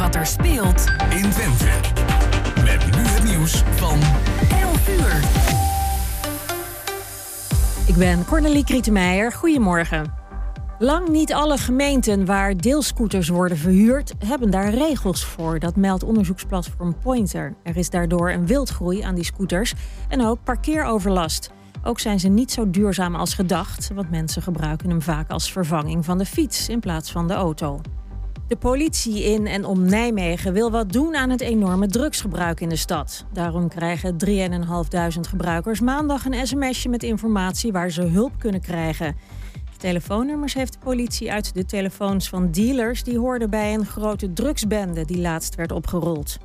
wat er speelt in Twente. Met nu het nieuws van 11 uur. Ik ben Cornelie Krietenmeijer. Goedemorgen. Lang niet alle gemeenten waar deelscooters worden verhuurd, hebben daar regels voor. Dat meldt onderzoeksplatform Pointer. Er is daardoor een wildgroei aan die scooters en ook parkeeroverlast. Ook zijn ze niet zo duurzaam als gedacht, want mensen gebruiken hem vaak als vervanging van de fiets in plaats van de auto. De politie in en om Nijmegen wil wat doen aan het enorme drugsgebruik in de stad. Daarom krijgen 3.500 gebruikers maandag een sms'je met informatie waar ze hulp kunnen krijgen. Telefoonnummers heeft de politie uit de telefoons van dealers die hoorden bij een grote drugsbende die laatst werd opgerold.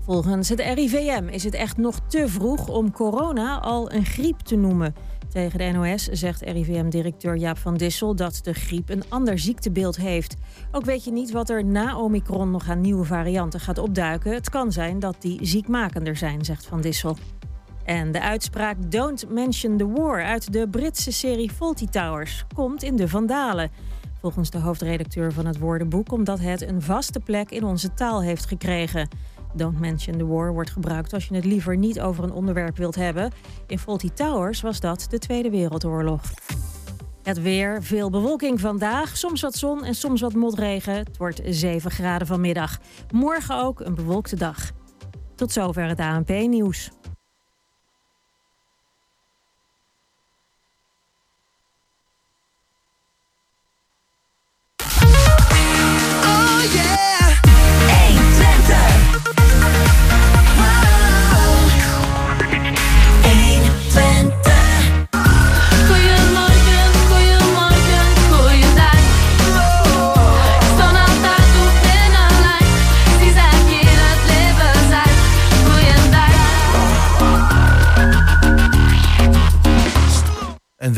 Volgens het RIVM is het echt nog te vroeg om corona al een griep te noemen. Tegen de NOS zegt RIVM-directeur Jaap van Dissel dat de griep een ander ziektebeeld heeft. Ook weet je niet wat er na Omicron nog aan nieuwe varianten gaat opduiken. Het kan zijn dat die ziekmakender zijn, zegt Van Dissel. En de uitspraak Don't Mention the War uit de Britse serie Fawlty Towers komt in de Vandalen. Volgens de hoofdredacteur van het woordenboek omdat het een vaste plek in onze taal heeft gekregen. Don't Mention the War wordt gebruikt als je het liever niet over een onderwerp wilt hebben. In Fawlty Towers was dat de Tweede Wereldoorlog. Het weer, veel bewolking vandaag, soms wat zon en soms wat motregen. Het wordt 7 graden vanmiddag. Morgen ook een bewolkte dag. Tot zover het ANP-nieuws.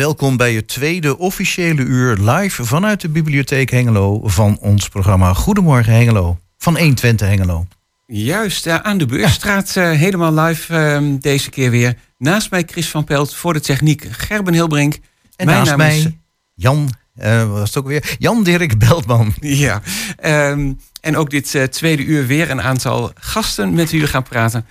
Welkom bij het tweede officiële uur live vanuit de Bibliotheek Hengelo van ons programma Goedemorgen Hengelo van 120 Hengelo. Juist, eh, aan de Beurstraat eh, helemaal live ehm, deze keer weer. Naast mij Chris van Pelt voor de techniek Gerben Hilbrink. En Mijn naast naam mij is- Jan, eh, wat was het ook weer? Jan Dirk Beltman. Ja, ehm, en ook dit tweede uur weer een aantal gasten met wie we gaan praten.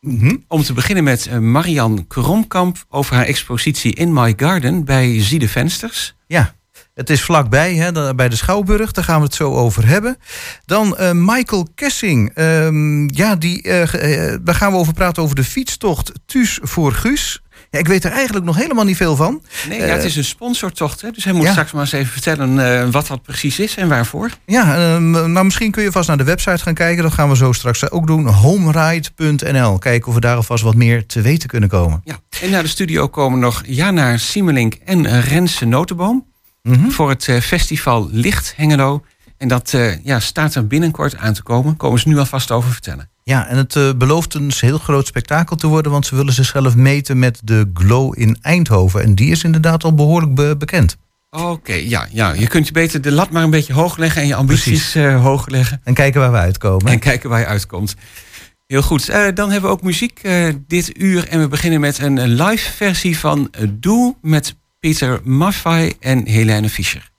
Mhm. Om te beginnen met eh, Marian Kromkamp over haar expositie In My Garden bij Ziede Vensters. Ja, het is vlakbij, hè, bij de Schouwburg. Daar gaan we het zo over hebben. Dan eh, Michael Kessing. Ehm, ja, die, eh, daar gaan we over praten over de fietstocht Thuis voor Guus. Ja, ik weet er eigenlijk nog helemaal niet veel van. Nee, ja, Eh, het is een sponsortocht, hè, dus hij moet ja. straks maar eens even vertellen eh, wat dat precies is en waarvoor. Ja, nou misschien kun je vast naar de website gaan kijken. Dat gaan we zo straks ook doen. homeride.nl. Kijken of we daar alvast wat meer te weten kunnen komen. Ja. En naar de studio komen nog Jana Siemelink en eh, Rense Notenboom. Mhm. voor het eh, festival Licht Hengelo. En dat eh, ja, staat er binnenkort aan te komen. Komen ze nu alvast over vertellen. Ja, en het eh, belooft een heel groot spektakel te worden... want ze willen zichzelf meten met de Glow in Eindhoven. En die is inderdaad al behoorlijk be- bekend. Oké, ja, ja, je kunt je beter de lat maar een beetje hoog leggen... en je ambities eh, hoog leggen. En kijken waar we uitkomen. En kijken waar je uitkomt. Heel goed. Eh, dan hebben we ook muziek dit uur. En we beginnen met een, live versie van Doe... met Peter Maffay en Helene Fischer.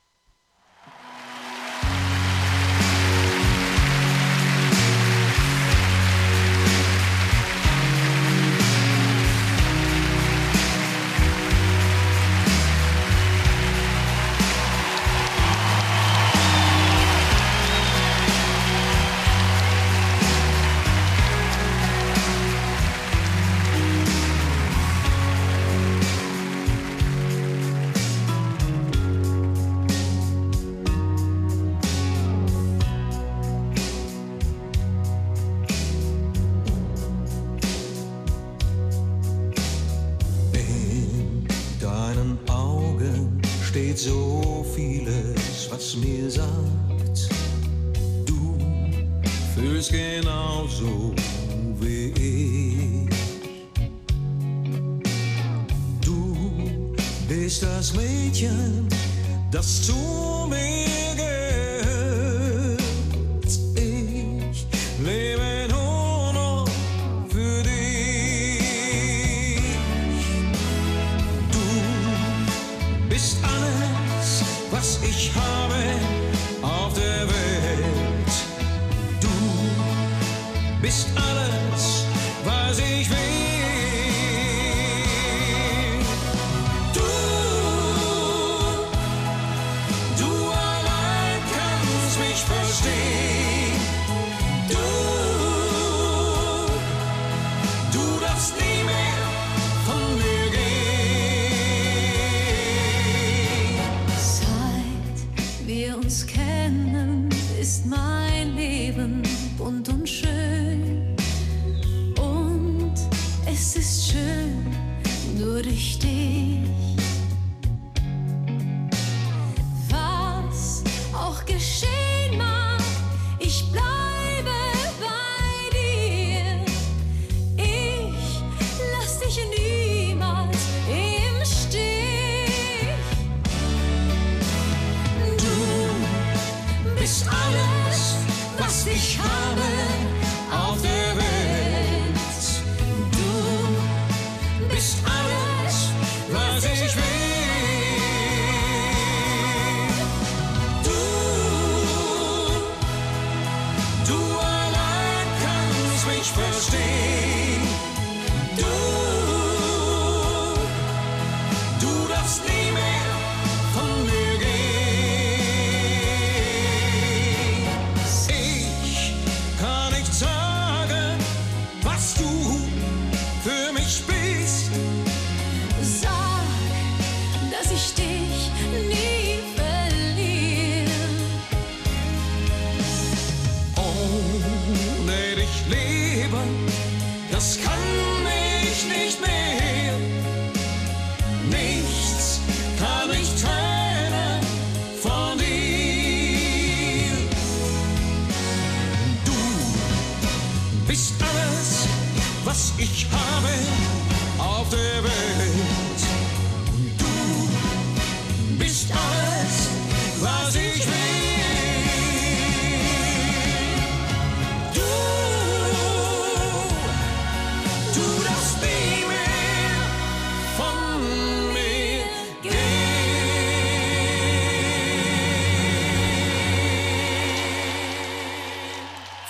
richtig.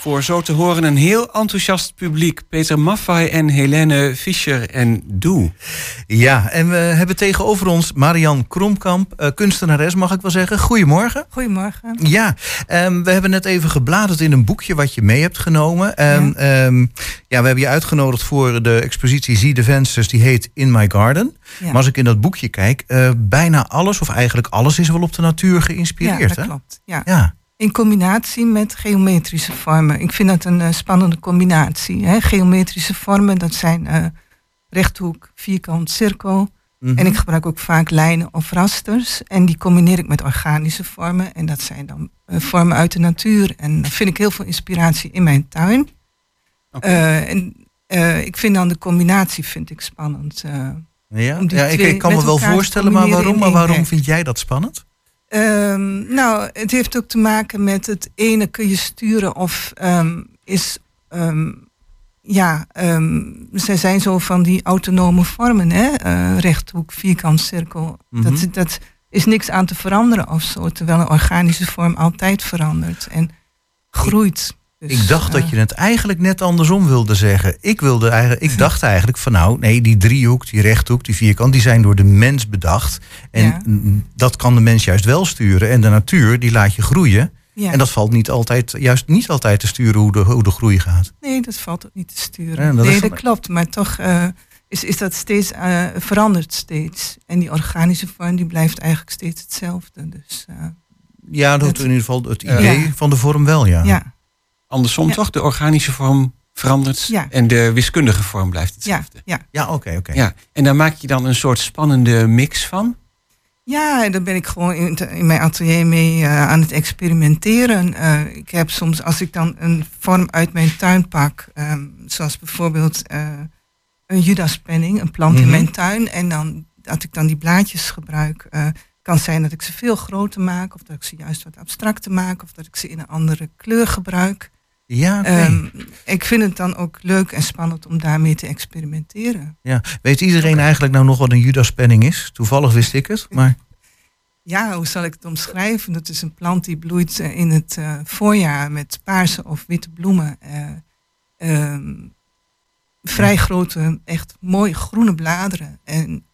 Voor zo te horen een heel enthousiast publiek. Peter Maffay en Helene Fischer en Doe. Ja, en we hebben tegenover ons Marian Kromkamp, eh, kunstenares mag ik wel zeggen. Goedemorgen. Goedemorgen. Ja, ehm, we hebben net even gebladerd in een boekje wat je mee hebt genomen. En, ehm, ja, we hebben je uitgenodigd voor de expositie Zie de Vensters, die heet In My Garden. Ja. Maar als ik in dat boekje kijk, eh, bijna alles, of eigenlijk alles, is wel op de natuur Ja, geïnspireerd. dat hè? klopt. Ja. Ja. In combinatie met geometrische vormen. Ik vind dat een eh, spannende combinatie. Hè? Geometrische vormen, dat zijn eh, rechthoek, vierkant, cirkel. Mhm. En ik gebruik ook vaak lijnen of rasters. En die combineer ik met organische vormen. En dat zijn dan eh, vormen uit de natuur. En dan vind ik heel veel inspiratie in mijn tuin. En ik vind dan de combinatie vind ik spannend. Ja, ja ik, ik kan me wel voorstellen, maar waarom, maar waarom vind jij dat spannend? Ehm, nou, het heeft ook te maken met het ene kun je sturen of ehm, is. ehm, ja, ze zijn zo van die autonome vormen, hè? Eh, rechthoek, vierkant, cirkel. Mhm. dat, dat is niks aan te veranderen of zo. Terwijl een organische vorm altijd verandert en groeit. Dus, ik dacht dat je het eigenlijk net andersom wilde zeggen. Ik, wilde eigenlijk, ik dacht eigenlijk van nou, nee, die driehoek, die rechthoek, die vierkant, die zijn door de mens bedacht. En Ja. dat kan de mens juist wel sturen. En de natuur, die laat je groeien. ja. En dat valt niet altijd, juist niet altijd te sturen hoe de, hoe de groei gaat. Nee, dat valt ook niet te sturen. Dat nee, dat klopt. Maar toch eh, is, is dat steeds, eh, verandert steeds. En die organische vorm die blijft eigenlijk steeds hetzelfde. Dus eh, Ja, dat in ieder geval het idee van de vorm wel, ja. ja, Andersom Ja. toch? De organische vorm verandert Ja. en de wiskundige vorm blijft ja, hetzelfde. ja. Ja, oké, oké. Ja, en daar maak je dan een soort spannende mix van. Ja, en daar ben ik gewoon in, in mijn atelier mee eh, aan het experimenteren. Eh, ik heb soms, als ik dan een vorm uit mijn tuin pak, ehm, zoals bijvoorbeeld eh, een judaspenning, een plant Mhm. in mijn tuin, en dan dat ik dan die blaadjes gebruik, eh, kan zijn dat ik ze veel groter maak, of dat ik ze juist wat abstracter maak, of dat ik ze in een andere kleur gebruik. Ja. Ehm, ik vind het dan ook leuk en spannend om daarmee te experimenteren. ja. Weet iedereen eigenlijk nou nog wat een Judaspenning is? Toevallig wist ik het, maar... Ja, hoe zal ik het omschrijven? Dat is een plant die bloeit eh, in het eh, voorjaar met paarse of witte bloemen. eh, ehm, vrij grote, echt mooi groene bladeren. En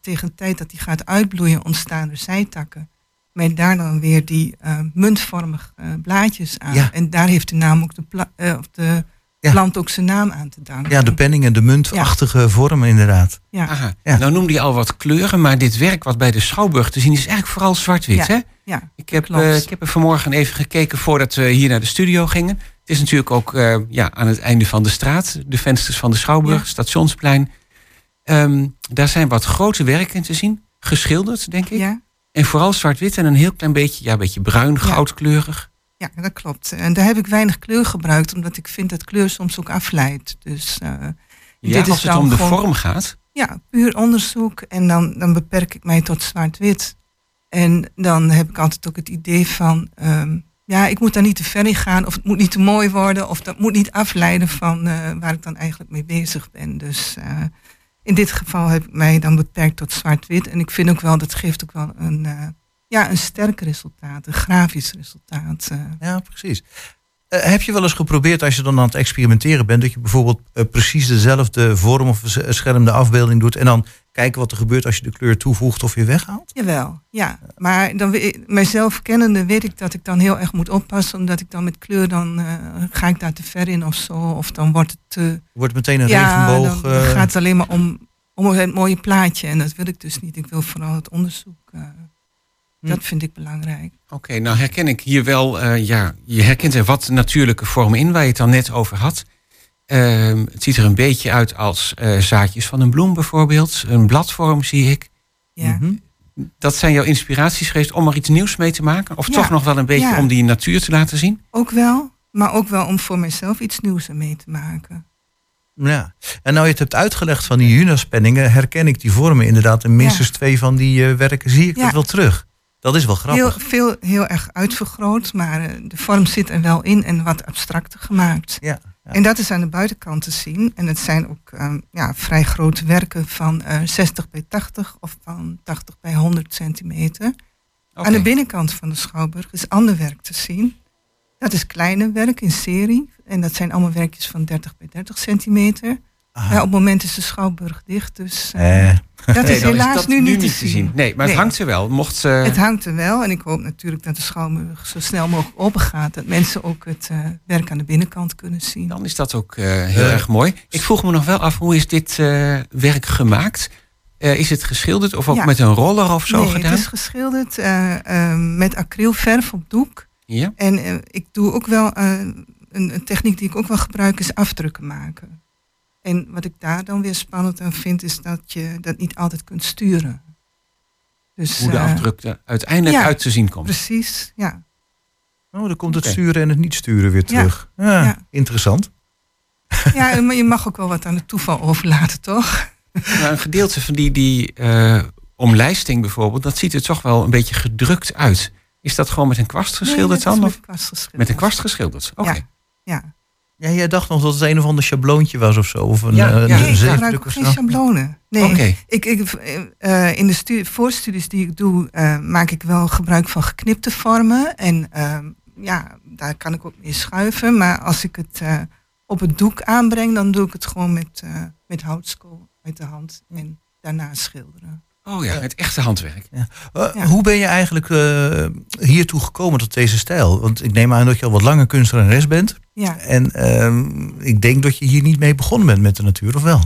tegen de tijd dat die gaat uitbloeien ontstaan er zijtakken. Met daar dan weer die eh, muntvormige eh, blaadjes aan. Ja. En daar heeft de naam ook de, pla- eh, of de Ja. plant ook zijn naam aan te danken. Ja, de penning en de muntachtige vorm inderdaad. ja. Aha. Nou noemde je al wat kleuren, maar dit werk wat bij de Schouwburg te zien is eigenlijk vooral zwart-wit, Ja. hè? ja. Ik heb, eh, ik heb er vanmorgen even gekeken voordat we hier naar de studio gingen. Het is natuurlijk ook eh, ja, aan het einde van de straat. De vensters van de Schouwburg, Ja. Stationsplein. Ehm, daar zijn wat grote werken te zien. Geschilderd, denk ik. ja. En vooral zwart-wit en een heel klein beetje, ja, een beetje bruin, goudkleurig. Ja, dat klopt. En daar heb ik weinig kleur gebruikt, omdat ik vind dat kleur soms ook afleidt. Dus Ja, dit is als het dan om de gewoon- vorm gaat. ja, puur onderzoek. En dan, dan beperk ik mij tot zwart-wit. En dan heb ik altijd ook het idee van, ehm, ja, ik moet daar niet te ver in gaan, of het moet niet te mooi worden, of dat moet niet afleiden van eh, waar ik dan eigenlijk mee bezig ben. Dus eh, in dit geval heb ik mij dan beperkt tot zwart-wit. En ik vind ook wel, dat geeft ook wel een, eh, ja, een sterk resultaat, een grafisch resultaat. eh. Ja, precies. Eh, heb je wel eens geprobeerd als je dan aan het experimenteren bent, dat je bijvoorbeeld precies dezelfde vorm of schermde afbeelding doet en dan kijken wat er gebeurt als je de kleur toevoegt of weer weghaalt? Jawel, ja. Maar dan, mijzelf kennende weet ik dat ik dan heel erg moet oppassen. Omdat ik dan met kleur, dan eh, ga ik daar te ver in of zo. Of dan wordt het te... Wordt meteen een ja, regenboog. dan, dan eh, gaat het alleen maar om, om het mooie plaatje. En dat wil ik dus niet. Ik wil vooral het onderzoek. eh, Hm. Dat vind ik belangrijk. Oké, nou herken ik hier wel, eh, ja, je herkent er wat natuurlijke vormen in waar je het dan net over had. Ehm, het ziet er een beetje uit als eh, zaadjes van een bloem bijvoorbeeld. Een bladvorm zie ik. Ja. mhm. Dat zijn jouw inspiraties geweest om er iets nieuws mee te maken? Of Ja, toch nog wel een beetje ja. om die natuur te laten zien? Ook wel. Maar ook wel om voor mezelf iets nieuws ermee te maken. Ja. En nou je het hebt uitgelegd van die Junas-penningen, herken ik die vormen inderdaad. En minstens twee van die eh, werken zie ik Ja. dat wel terug. Dat is wel Heel, grappig. veel, heel erg uitvergroot. Maar eh, de vorm zit er wel in en wat abstracter gemaakt. Ja. Ja. En dat is aan de buitenkant te zien. En het zijn ook ehm, ja, vrij grote werken van eh 60 bij 80 of van 80 bij 100 centimeter. Aan de binnenkant van de schouwburg is ander werk te zien. Dat is kleine werk in serie. En dat zijn allemaal werkjes van 30 bij 30 centimeter. Ja, op het moment is de schouwburg dicht. Dus eh, Eh, dat Nee, is helaas dat nu niet te zien. Nee, maar het hangt er wel. Mocht, eh, Het hangt er wel. En ik hoop natuurlijk dat de schouwburg zo snel mogelijk open gaat. Dat mensen ook het eh, werk aan de binnenkant kunnen zien. dan is dat ook eh, heel erg mooi. Ik vroeg me nog wel af, hoe is dit eh, werk gemaakt? Is het geschilderd of ook Ja. met een roller of zo nee, gedaan? het is geschilderd met acrylverf op doek. Ja? En ik doe ook wel een, een techniek die ik ook wel gebruik, is afdrukken maken. En wat ik daar dan weer spannend aan vind, is dat je dat niet altijd kunt sturen. Dus, Hoe de eh, afdruk er uiteindelijk ja, uit te zien komt. Precies, ja. oh, dan komt het sturen en het niet sturen weer terug. Ja, Ja. Interessant. ja, maar je mag ook wel wat aan het toeval overlaten, toch? Maar een gedeelte van die, die eh, omlijsting bijvoorbeeld, dat ziet er toch wel een beetje gedrukt uit. Is dat gewoon met een kwast geschilderd Nee, dan? met kwast geschilderd. met een kwast geschilderd? Oké. Ja. Ja. Ja, jij dacht nog dat het een of ander schabloontje was of zo. Of een, Ja, eh, ja. een Nee, ik gebruik geen schablonen. Nee, ik, ik, eh, in de stu- voorstudies die ik doe, eh, maak ik wel gebruik van geknipte vormen. En ehm, ja, daar kan ik ook mee schuiven. Maar als ik het op het doek aanbreng, dan doe ik het gewoon met, met houtskool uit de hand. En daarna schilderen. Oh ja, het echte handwerk. Eh, Ja. Hoe ben je eigenlijk eh, hiertoe gekomen tot deze stijl? Want ik neem aan dat je al wat langer kunstenares bent. Ja. En ehm, ik denk dat je hier niet mee begonnen bent met de natuur, of wel?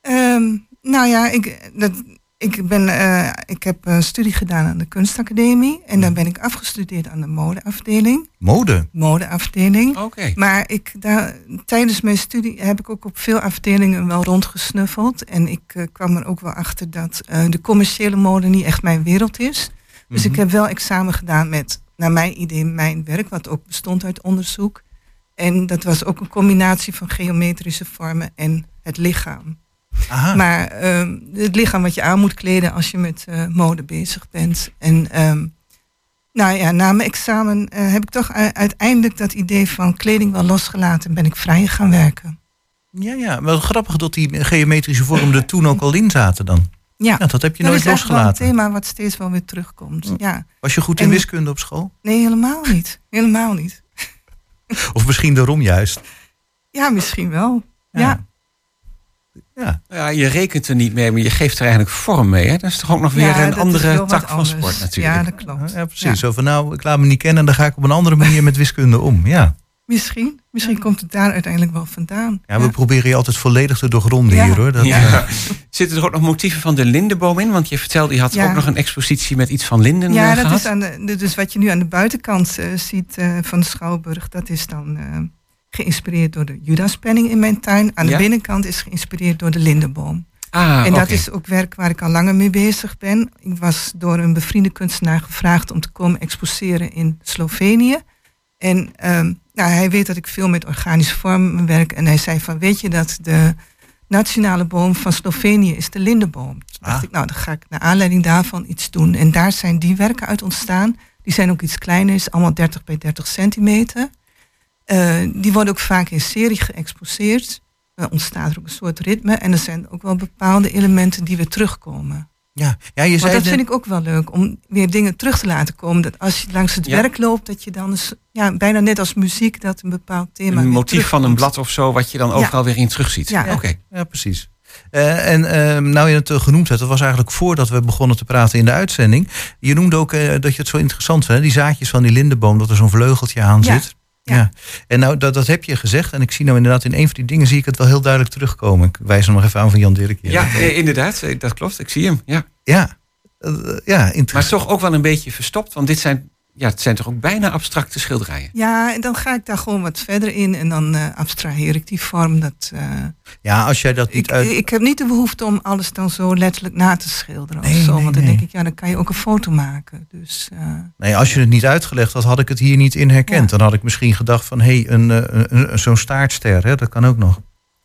Ehm, nou ja, ik, dat, ik, ben, eh, ik heb een studie gedaan aan de kunstacademie. En dan ben ik afgestudeerd aan de modeafdeling. Mode. Modeafdeling. Oké. Maar ik, daar, tijdens mijn studie heb ik ook op veel afdelingen wel rondgesnuffeld. En ik eh, kwam er ook wel achter dat eh, de commerciële mode niet echt mijn wereld is. Dus Mhm. ik heb wel examen gedaan met, naar mijn idee, mijn werk, wat ook bestond uit onderzoek. En dat was ook een combinatie van geometrische vormen en het lichaam. Aha. Maar ehm, het lichaam wat je aan moet kleden als je met eh, mode bezig bent. En ehm, nou ja, na mijn examen eh, heb ik toch uiteindelijk dat idee van kleding wel losgelaten en ben ik vrij gaan werken. Ja, ja. Wel grappig dat die geometrische vormen er toen ook al in zaten dan. Ja, Ja, dat heb je dat nooit is echt wel een losgelaten. thema wat steeds wel weer terugkomt. Hm. Ja, Was je goed in En- wiskunde op school? nee, helemaal niet. Helemaal niet. Of misschien daarom juist? Ja, misschien wel. Ja. Ja, Ja. Ja, je rekent er niet mee, maar je geeft er eigenlijk vorm mee. Hè? Dat is toch ook nog weer Ja, een andere tak van anders. sport natuurlijk. Ja, dat klopt. Ja, precies. Zo van nou, ik laat me niet kennen en dan ga ik op een andere manier met wiskunde om. Ja, Misschien, misschien komt het daar uiteindelijk wel vandaan. ja we proberen je altijd volledig te doorgronden Ja. hier hoor. Dat, Ja. eh, Zitten er ook nog motieven van de lindenboom in? Want je vertelde, je had Ja. ook nog een expositie met iets van linden Ja, eh, dat gehad. is aan de, dus wat je nu aan de buitenkant eh, ziet eh, van de Schouwburg, dat is dan eh, geïnspireerd door de Judaspenning in mijn tuin. Aan Ja. de binnenkant is geïnspireerd door de lindenboom. Ah, en dat is ook werk waar ik al langer mee bezig ben. Ik was door een bevriende kunstenaar gevraagd om te komen exposeren in Slovenië. En ehm, nou, hij weet dat ik veel met organische vormen werk. En hij zei van, weet je dat de nationale boom van Slovenië is de lindenboom. Toen dacht Ah. ik, nou, dan ga ik naar aanleiding daarvan iets doen. En daar zijn die werken uit ontstaan. Die zijn ook iets kleiner, is allemaal 30 bij 30 centimeter. Eh, die worden ook vaak in serie geëxposeerd. Dan ontstaat er ook een soort ritme. En er zijn ook wel bepaalde elementen die weer terugkomen. ja. ja, je zei dat net- vind ik ook wel leuk, om weer dingen terug te laten komen. Dat als je langs het Ja. werk loopt, dat je dan eens, ja, bijna net als muziek, dat een bepaald thema. een motief van een blad of zo, wat je dan overal weer in terugziet. Ja. Oké. Ja, precies. Eh, en eh, nou je het eh, genoemd hebt, dat was eigenlijk voordat we begonnen te praten in de uitzending. Je noemde ook eh, dat je het zo interessant vindt, hè, die zaadjes van die lindenboom, dat er zo'n vleugeltje aan Ja, zit. Ja. En nou, dat, dat heb je gezegd. En ik zie nou inderdaad in een van die dingen zie ik het wel heel duidelijk terugkomen. Ik wijs hem nog even aan van Jan Dirk. hier. Ja, eh, inderdaad, eh, dat klopt. Ik zie hem. Ja. Ja, Eh, ja Maar interessant. toch ook wel een beetje verstopt, want dit zijn, ja, het zijn toch ook bijna abstracte schilderijen. Ja, en dan ga ik daar gewoon wat verder in en dan eh, abstraheer ik die vorm. Dat, eh, Ja, als jij dat niet ik, uit... ik heb niet de behoefte om alles dan zo letterlijk na te schilderen Nee, of zo. nee, want dan nee. denk ik, ja, dan kan je ook een foto maken. Dus eh, Nee, als je het niet uitgelegd had, had ik het hier niet in herkend. Ja. Dan had ik misschien gedacht van, hé, hey, een, eh, een, een- zo'n staartster, hè, dat kan ook nog.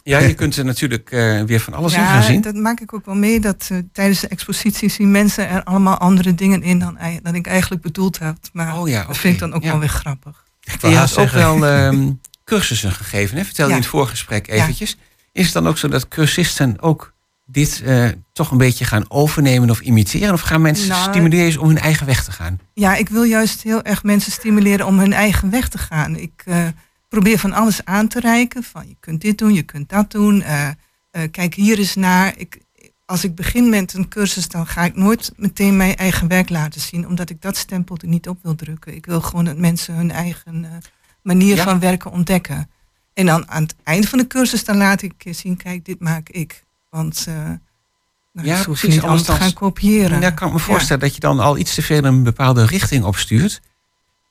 Ja, je kunt er natuurlijk eh, weer van alles in ja, gaan zien. dat maak ik ook wel mee. Dat eh, tijdens de expositie zien mensen er allemaal andere dingen in dan, ik eigenlijk bedoeld heb. Maar Oh ja, dat vind ik dan ook ja. wel weer grappig. Ik Je had ook wel ehm, cursussen gegeven, hè? vertelde Ja. je in het voorgesprek eventjes. Is het dan ook zo dat cursisten ook dit eh, toch een beetje gaan overnemen of imiteren? Of gaan mensen Nou, stimuleren om hun eigen weg te gaan? Ja, ik wil juist heel erg mensen stimuleren om hun eigen weg te gaan. Ik eh, probeer van alles aan te reiken. Van je kunt dit doen, je kunt dat doen. eh, eh, kijk hier eens naar. Ik, als ik begin met een cursus, dan ga ik nooit meteen mijn eigen werk laten zien. Omdat ik dat stempel er niet op wil drukken. Ik wil gewoon dat mensen hun eigen eh, manier Ja. van werken ontdekken. En dan aan het einde van de cursus, dan laat ik zien, kijk, dit maak ik. Want nou, Ja, ja, hoef je niet anders anders te gaan kopiëren. Daar kan ik me voorstellen dat je dan al iets te veel een bepaalde richting opstuurt.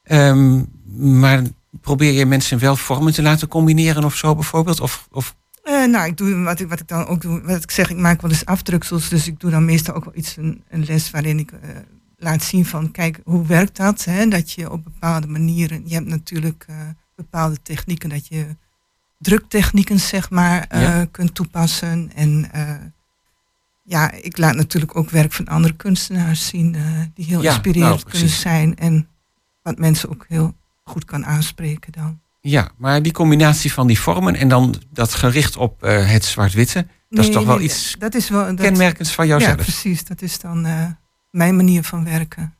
Ehm, maar probeer je mensen wel vormen te laten combineren of zo bijvoorbeeld? Of, of Eh, nou, ik doe wat ik, wat ik dan ook doe. Wat ik zeg, ik maak wel eens afdruksels. Dus ik doe dan meestal ook wel iets, een, een les waarin ik eh, laat zien van, kijk, hoe werkt dat? Hè? Dat je op bepaalde manieren, je hebt natuurlijk eh, bepaalde technieken, dat je druktechnieken, zeg maar, Ja. kunt toepassen. En ja, ik laat natuurlijk ook werk van andere kunstenaars zien, die heel Ja, inspirerend nou, kunnen zijn. En wat mensen ook heel goed kan aanspreken dan. ja, maar die combinatie van die vormen en dan dat gericht op eh, het zwart-witte, dat is Nee, toch wel nee, iets dat is wel, dat, kenmerkends van Ja, jouzelf. precies. Dat is dan eh, mijn manier van werken.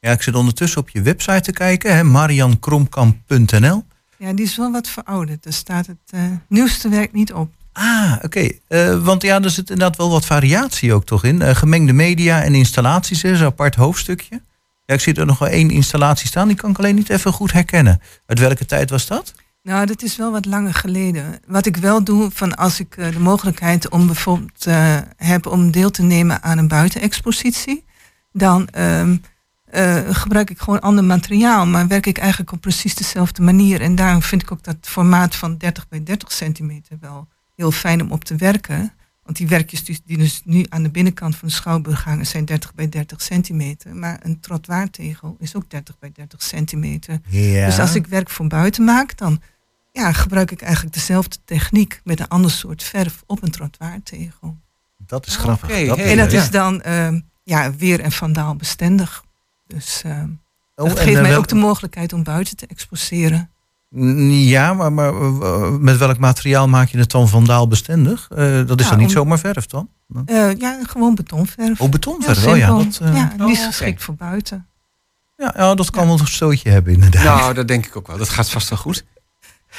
Ja, ik zit ondertussen op je website te kijken, hè, mariankromkamp.nl. Ja, die is wel wat verouderd. Daar staat het eh, nieuwste werk niet op. Ah, oké. Eh, want ja, er zit inderdaad wel wat variatie ook toch in. Eh, gemengde media en installaties is een apart hoofdstukje. Ja, ik zie er nog wel één installatie staan, die kan ik alleen niet even goed herkennen. Uit welke tijd was dat? Nou, dat is wel wat langer geleden. Wat ik wel doe, van als ik eh, de mogelijkheid om bijvoorbeeld eh, heb om deel te nemen aan een buitenexpositie, dan ehm, eh, gebruik ik gewoon ander materiaal, maar werk ik eigenlijk op precies dezelfde manier. En daarom vind ik ook dat formaat van 30 bij 30 centimeter wel heel fijn om op te werken. Want die werkjes die, die dus nu aan de binnenkant van de schouwburg hangen zijn 30 bij 30 centimeter. Maar een trottoirtegel is ook 30 bij 30 centimeter. Ja. Dus als ik werk voor buiten maak, dan ja, gebruik ik eigenlijk dezelfde techniek met een ander soort verf op een trottoirtegel. Dat is grappig. Dat en dat is dan ehm, ja, weer en vandaal bestendig. Dus ehm, Oh, dat en, geeft eh, mij ook de mogelijkheid om buiten te exposeren. Ja, maar, maar met welk materiaal maak je het dan vandaalbestendig? Eh dat is Ja, dan niet om- zomaar verf dan? Eh, ja, gewoon betonverf. Oh, betonverf. Oh ja, dat, eh, ja, oh, niet oké. geschikt voor buiten. ja, ja, dat kan wel een stootje hebben inderdaad. Nou, dat denk ik ook wel. Dat gaat vast wel goed.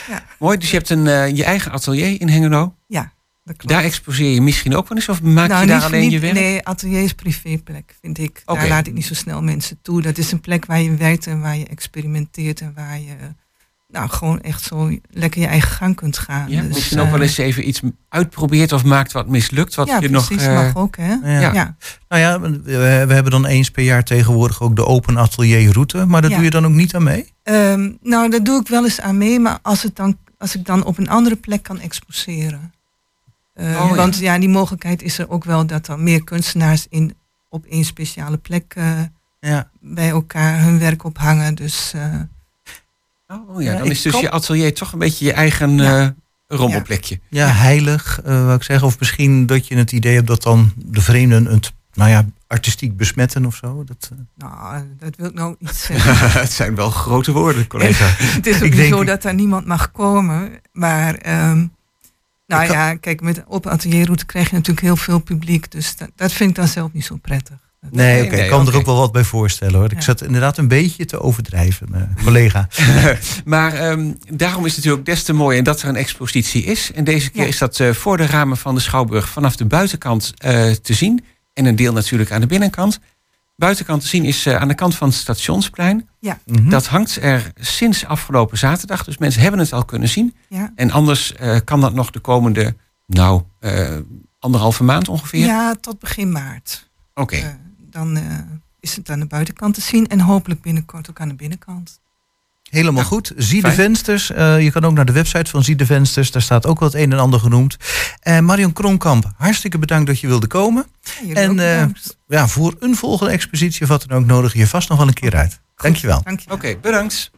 Ja. Mooi, dus je hebt een, je eigen atelier in Hengelo. Ja. dat klopt. Daar exposeer je misschien ook wel eens? Of maak je daar niet- alleen niet- je werk? Nee, atelier is privéplek, vind ik. Oké. Daar laat ik niet zo snel mensen toe. Dat is een plek waar je werkt en waar je experimenteert en waar je nou, gewoon echt zo lekker je eigen gang kunt gaan. Ja, Dus, misschien ook eh, wel eens even iets uitprobeert of maakt wat mislukt. Wat ja, je precies, nog. eh, mag ook, hè? Ja. Ja. Ja. Nou ja, we, we hebben dan eens per jaar tegenwoordig ook de open atelierroute. Maar daar Ja. doe je dan ook niet aan mee? Ehm, nou, daar doe ik wel eens aan mee, maar als, het dan, als ik dan op een andere plek kan exposeren. Eh, Oh. Want ja, die mogelijkheid is er ook wel dat er meer kunstenaars in, op één speciale plek eh, Ja. bij elkaar hun werk ophangen. Dus eh, Oh ja, dan is dus kan- je atelier toch een beetje je eigen Ja. eh, rommelplekje. Ja, heilig, eh wou ik zeggen. Of misschien dat je het idee hebt dat dan de vreemden het, nou ja, artistiek besmetten of zo. Dat, eh, nou, dat wil ik nou niet zeggen. het zijn wel grote woorden, collega. het is ook Ik niet denk- zo dat daar niemand mag komen. Maar ehm, nou kan- ja, kijk, met op atelierroute krijg je natuurlijk heel veel publiek. Dus dat, dat vind ik dan zelf niet zo prettig. Nee, oké, nee, ik kan oké. er ook wel wat bij voorstellen hoor. Ik Ja. zat inderdaad een beetje te overdrijven, mijn collega. Maar ehm, daarom is het natuurlijk des te mooi en dat er een expositie is. En deze keer Ja. is dat eh, voor de ramen van de Schouwburg vanaf de buitenkant eh, te zien. En een deel natuurlijk aan de binnenkant. Buitenkant te zien is eh, aan de kant van het stationsplein. Mhm. Dat hangt er sinds afgelopen zaterdag. Dus mensen hebben het al kunnen zien. Ja. En anders eh, kan dat nog de komende, nou, eh, anderhalve maand ongeveer. Ja, tot begin maart. Oké. Eh, dan eh, is het aan de buitenkant te zien en hopelijk binnenkort ook aan de binnenkant. Helemaal Ja, goed. Zie de vensters. Eh, je kan ook naar de website van Zie de vensters. Daar staat ook wat een en ander genoemd. En Marion Kronkamp, hartstikke bedankt dat je wilde komen. Ja, En, eh. Ja, voor een volgende expositie of wat dan ook nodig je vast nog wel een keer uit. Dankjewel. Dank je. Oké, bedankt.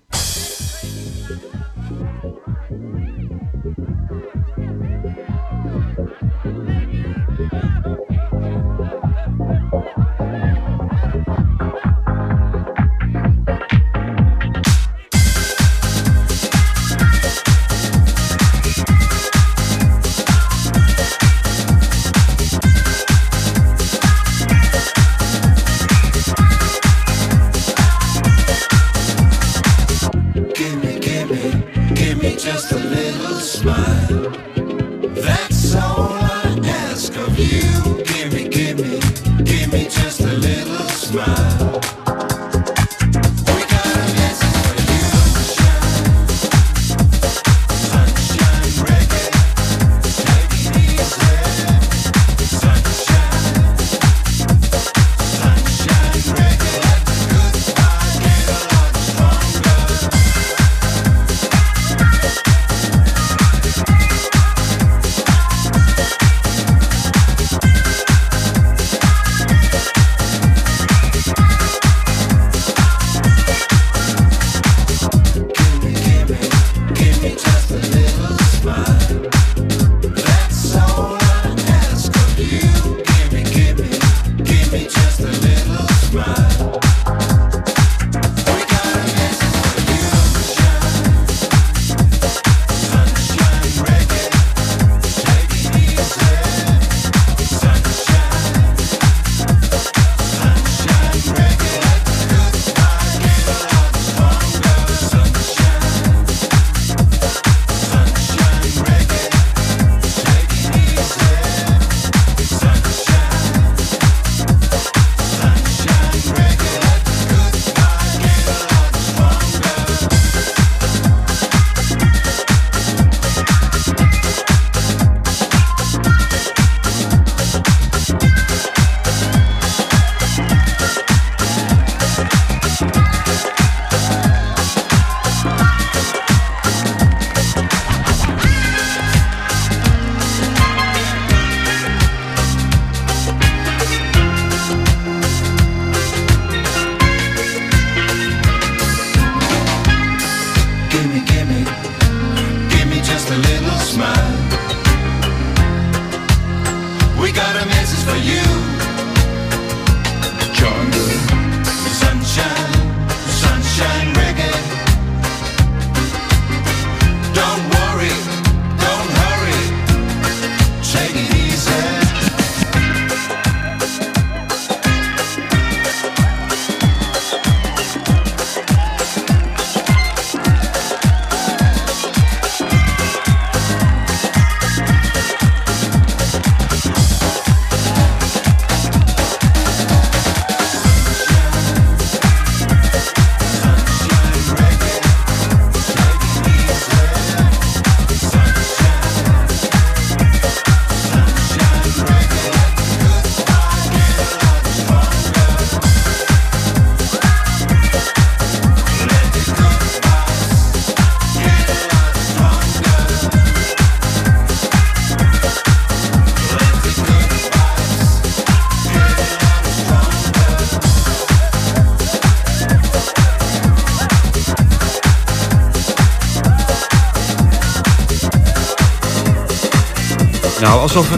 Just a little smile.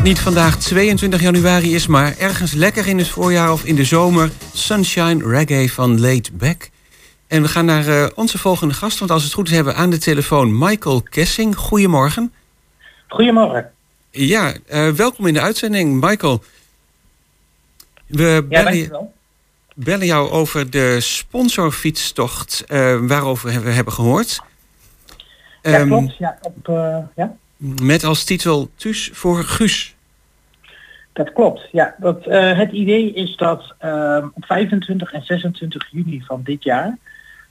Niet vandaag 22 januari is, maar ergens lekker in het voorjaar of in de zomer. Sunshine Reggae van Late Back. En we gaan naar eh, onze volgende gast, want als het goed is hebben we aan de telefoon Michael Kessing. Goedemorgen. Goedemorgen. Ja, eh, welkom in de uitzending, Michael. We bellen, bellen jou over de sponsorfietstocht eh, waarover we hebben gehoord. Ja, Ehm, klopt. Ja, op, ja, Met als titel Thuis voor Guus. Dat klopt. Ja, dat, eh, het idee is dat ehm, op 25 en 26 juli van dit jaar,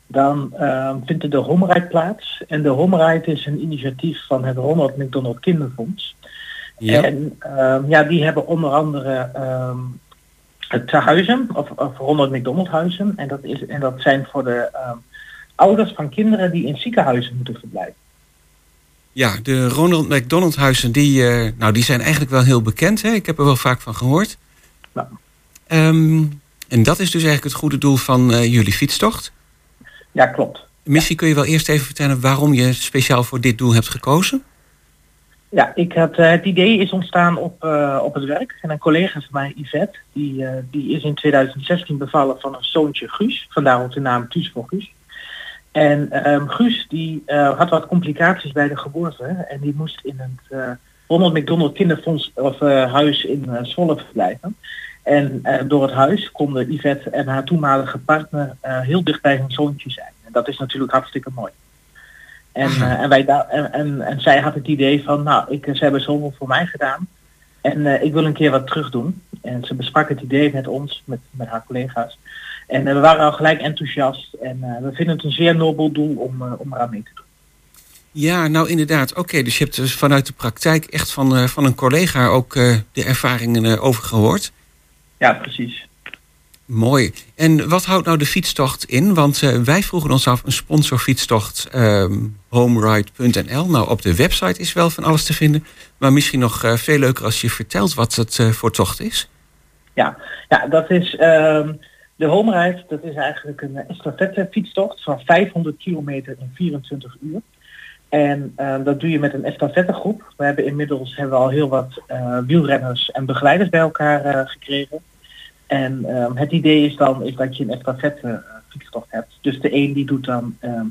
dan ehm, vindt er de Homerite plaats. En de Homerite is een initiatief van het Ronald McDonald Kinderfonds. Ja. En ehm, ja, die hebben onder andere het tehuizen, of, of Ronald McDonald huizen. En dat, is, en dat zijn voor de ouders van kinderen die in ziekenhuizen moeten verblijven. Ja, de Ronald McDonald huizen, die, eh, nou, die zijn eigenlijk wel heel bekend. Hè? Ik heb er wel vaak van gehoord. Ehm, en dat is dus eigenlijk het goede doel van eh, jullie fietstocht. Ja, klopt. Misschien kun je wel eerst even vertellen waarom je speciaal voor dit doel hebt gekozen. Ja, ik had, eh, het idee is ontstaan op, op het werk. En een collega van mij, Yvette, die, die is in 2016 bevallen van een zoontje Guus. Vandaar ook de naam Thuis voor Guus. En ehm, Guus die eh, had wat complicaties bij de geboorte. En die moest in het eh, Ronald McDonald Kinderfonds of eh, huis in Zwolle verblijven. En door het huis konden Yvette en haar toenmalige partner heel dicht bij hun zoontje zijn. En dat is natuurlijk hartstikke mooi. En, en, wij en, en, en zij had het idee van, nou, ik, ze hebben zoveel voor mij gedaan. En ik wil een keer wat terug doen. En ze besprak het idee met ons, met, met haar collega's. En eh, we waren al gelijk enthousiast. En eh, we vinden het een zeer nobel doel om, eh, om eraan mee te doen. Ja, nou inderdaad. Oké, dus je hebt dus vanuit de praktijk echt van, van een collega ook de ervaringen eh, overgehoord. Ja, precies. Mooi. En wat houdt nou de fietstocht in? Want wij vroegen ons af een sponsorfietstocht ehm homeride.nl. Nou, op de website is wel van alles te vinden. Maar misschien nog veel leuker als je vertelt wat het eh, voor tocht is. Ja, ja dat is ehm, de home ride. Dat is eigenlijk een estafette fietstocht van 500 kilometer in 24 uur. En ehm, dat doe je met een estafettegroep. We hebben inmiddels hebben we al heel wat eh, wielrenners en begeleiders bij elkaar eh, gekregen. En ehm, het idee is dan is dat je een estafette eh, fietstocht hebt. Dus de een die doet dan, ehm,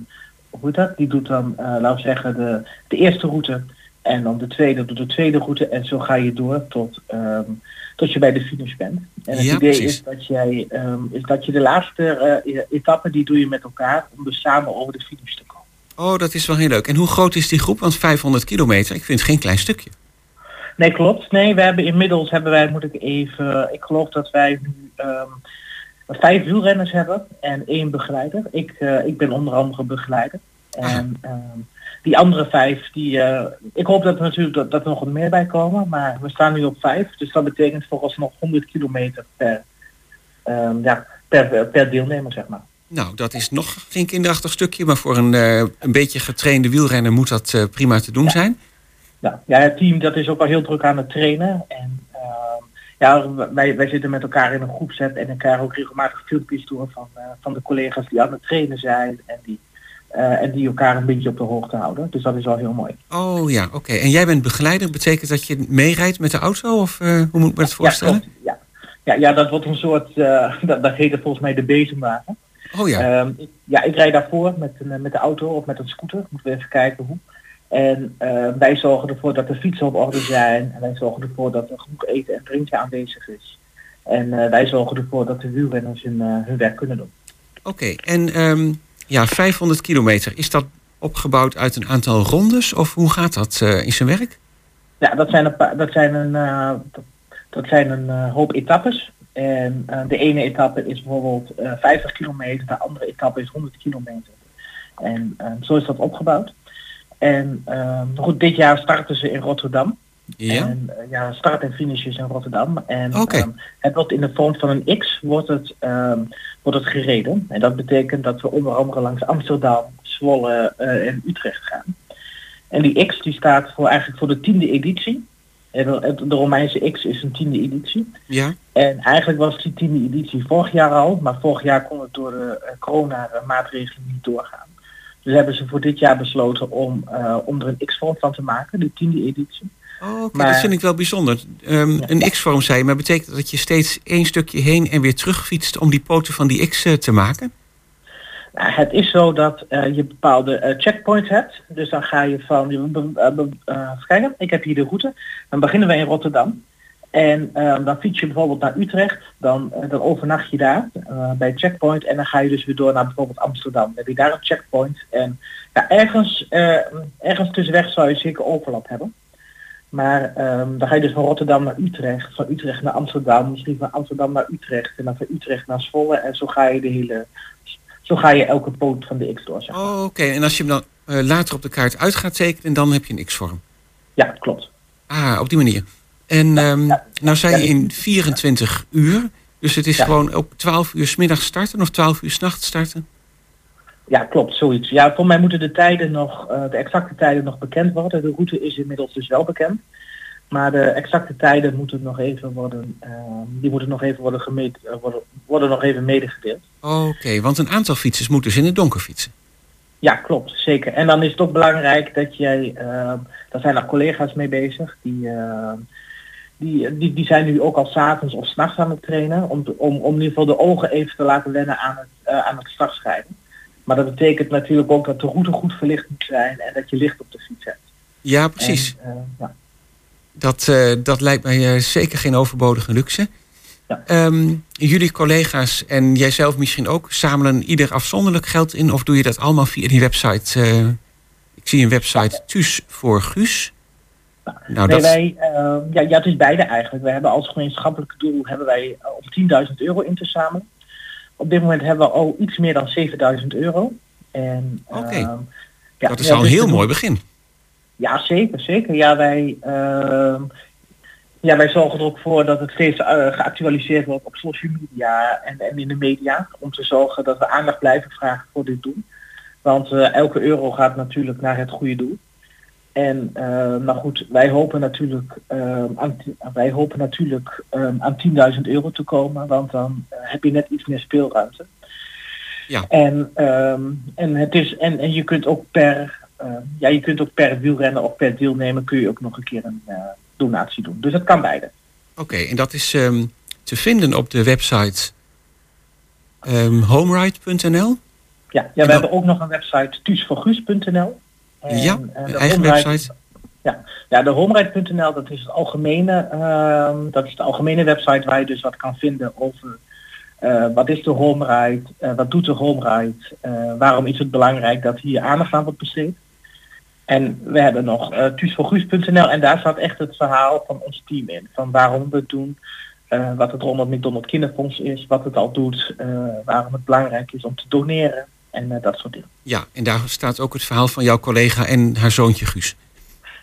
hoe dat? Die doet dan, eh, laten we zeggen, de, de eerste route. En dan de tweede doet de tweede route. En zo ga je door tot, ehm, tot je bij de finish bent. En het Ja, idee precies. is dat, jij, ehm, is dat je de laatste eh, etappe die doe je met elkaar om dus samen over de finish te komen. Oh, dat is wel heel leuk. En hoe groot is die groep? Want 500 kilometer, ik vind het geen klein stukje. Nee, klopt. Nee, we hebben inmiddels hebben wij, moet ik even, ik geloof dat wij nu ehm, vijf wielrenners hebben en één begeleider. Ik, eh, ik ben onder andere begeleider. En ehm, die andere vijf, die, eh, ik hoop dat er natuurlijk dat, dat er nog wat meer bij komen, maar we staan nu op vijf. Dus dat betekent volgens nog 100 kilometer per, ehm, ja, per, per deelnemer, zeg maar. Nou, dat is nog geen kinderachtig stukje. Maar voor een, eh, een beetje getrainde wielrenner moet dat eh, prima te doen zijn. Nou, ja, het team dat is ook al heel druk aan het trainen. En ehm, ja, wij, wij zitten met elkaar in een groepset en elkaar ook regelmatig filmpjes door van, van de collega's die aan het trainen zijn en die, eh, en die elkaar een beetje op de hoogte houden. Dus dat is wel heel mooi. Oh ja, oké. En jij bent begeleider. Betekent dat je meerijdt met de auto? Of eh, hoe moet ik me dat voorstellen? Ja, ja. Ja, dat wordt een soort, eh, dat, dat heet het volgens mij de bezemwagen. oh ja. Ehm, ik- ja, ik rijd daarvoor met, een, met de auto of met een scooter. Moeten we even kijken hoe. En wij zorgen ervoor dat de fietsen op orde zijn. En wij zorgen ervoor dat er genoeg eten en drinken aanwezig is. En wij zorgen ervoor dat de wielrenners hun, hun werk kunnen doen. Oké, en ehm, ja, 500 kilometer. Is dat opgebouwd uit een aantal rondes? Of hoe gaat dat eh, in zijn werk? Ja, dat zijn een, paar, dat zijn een, eh, dat, zijn een eh, hoop etappes. En de ene etappe is bijvoorbeeld eh 50 kilometer, de andere etappe is 100 kilometer. En zo is dat opgebouwd. En ehm, goed, dit jaar starten ze in Rotterdam. Ja. En ja, start en finish is in Rotterdam. En Oké. ehm, het wordt in de vorm van een X wordt het, ehm, wordt het gereden. En dat betekent dat we onder andere langs Amsterdam, Zwolle eh, en Utrecht gaan. En die X die staat voor eigenlijk voor de tiende editie. En de, Romeinse X is een tiende editie. Ja. En eigenlijk was die tiende editie vorig jaar al, maar vorig jaar kon het door de eh, corona-maatregelen niet doorgaan. Dus hebben ze voor dit jaar besloten om, eh, om er een X-vorm van te maken, de tiende editie. Oh, oké, Maar- dat vind ik wel bijzonder. Ehm, Een X-vorm zei je, maar betekent dat dat je steeds één stukje heen en weer terug fietst om die poten van die X eh, te maken? Nou, het is zo dat eh, je bepaalde eh, checkpoints hebt. Dus dan ga je van, kijken, ik heb hier de route. Dan beginnen we in Rotterdam. En eh, dan fiets je bijvoorbeeld naar Utrecht. Dan, dan overnacht je daar bij checkpoint. En dan ga je dus weer door naar bijvoorbeeld Amsterdam. Dan heb je daar een checkpoint. En ja, ergens, ergens tussenweg zou je zeker overlap hebben. Maar ehm, dan ga je dus van Rotterdam naar Utrecht, van Utrecht naar Amsterdam, misschien van Amsterdam naar Utrecht en dan van Utrecht naar Zwolle. En zo ga je de hele, zo ga je elke poot van de X door. Zeg maar. Oh, oké. En als je hem dan eh, later op de kaart uit gaat tekenen, dan heb je een X-vorm. Ja, klopt. Ah, op die manier. En ehm, ja. nou zei Ja, je in 24 uur. Dus het is gewoon op 12 uur 's middags starten of 12 uur 's nachts starten? Ja, klopt, zoiets. Ja, voor mij moeten de tijden nog, eh, de exacte tijden nog bekend worden. De route is inmiddels dus wel bekend. Maar de exacte tijden moeten nog even worden, ehm, die moeten nog even worden gemeten, eh, worden, worden nog even medegedeeld. Oké, want een aantal fietsers moeten dus in het donker fietsen. Ja, klopt, zeker. En dan is het ook belangrijk dat jij, ehm daar zijn er collega's mee bezig, die, ehm, die, die, die zijn nu ook al s'avonds of s'nachts aan het trainen, om, om, om in ieder geval de ogen even te laten wennen aan het, eh, aan het. Maar dat betekent natuurlijk ook dat de route goed verlicht moet zijn en dat je licht op de fiets hebt. Ja, precies. En, eh, ja. Dat, eh, dat lijkt mij eh, zeker geen overbodige luxe. Ja. Ehm, jullie collega's en jijzelf misschien ook zamelen ieder afzonderlijk geld in? Of doe je dat allemaal via die website? ik zie een website Thuis voor Guus. Nou, nee, dat, wij, eh, ja, ja, het is beide eigenlijk. We hebben als gemeenschappelijk doel hebben wij om 10.000 euro in te zamelen. Op dit moment hebben we al iets meer dan 7.000 euro. En, Oké. ehm, ja, dat is al een dus heel mooi begin. Ja, zeker, zeker. Ja, wij, ehm, ja, wij zorgen er ook voor dat het steeds eh, geactualiseerd wordt op social media en, en in de media. Om te zorgen dat we aandacht blijven vragen voor dit doel. Want eh, elke euro gaat natuurlijk naar het goede doel. En nou goed, wij hopen natuurlijk, ehm, aan, wij hopen natuurlijk ehm, aan 10.000 euro te komen, want dan eh, heb je net iets meer speelruimte. Ja. En, ehm, en, het is, en, en je kunt ook per ja, je kunt ook per wielrenner of per deelnemer kun je ook nog een keer een eh, donatie doen. Dus dat kan beide. Oké, en dat is te vinden op de website ehm homeride.nl. Ja, ja we hebben ook nog een website thuisvoorguus.nl. En, Ja, eigen website. Ja, ja de homeride.nl dat is het algemene, ehm, dat is de algemene website waar je dus wat kan vinden over eh, wat is de homeride, eh, wat doet de homeride, eh, waarom is het belangrijk dat hier aandacht aan wordt besteed. En we hebben nog thuisvoorguus.nl en daar staat echt het verhaal van ons team in. Van waarom we het doen, wat het Ronald McDonald Kinderfonds is, wat het al doet, waarom het belangrijk is om te doneren en eh, dat soort dingen. Ja, en daar staat ook het verhaal van jouw collega en haar zoontje Guus.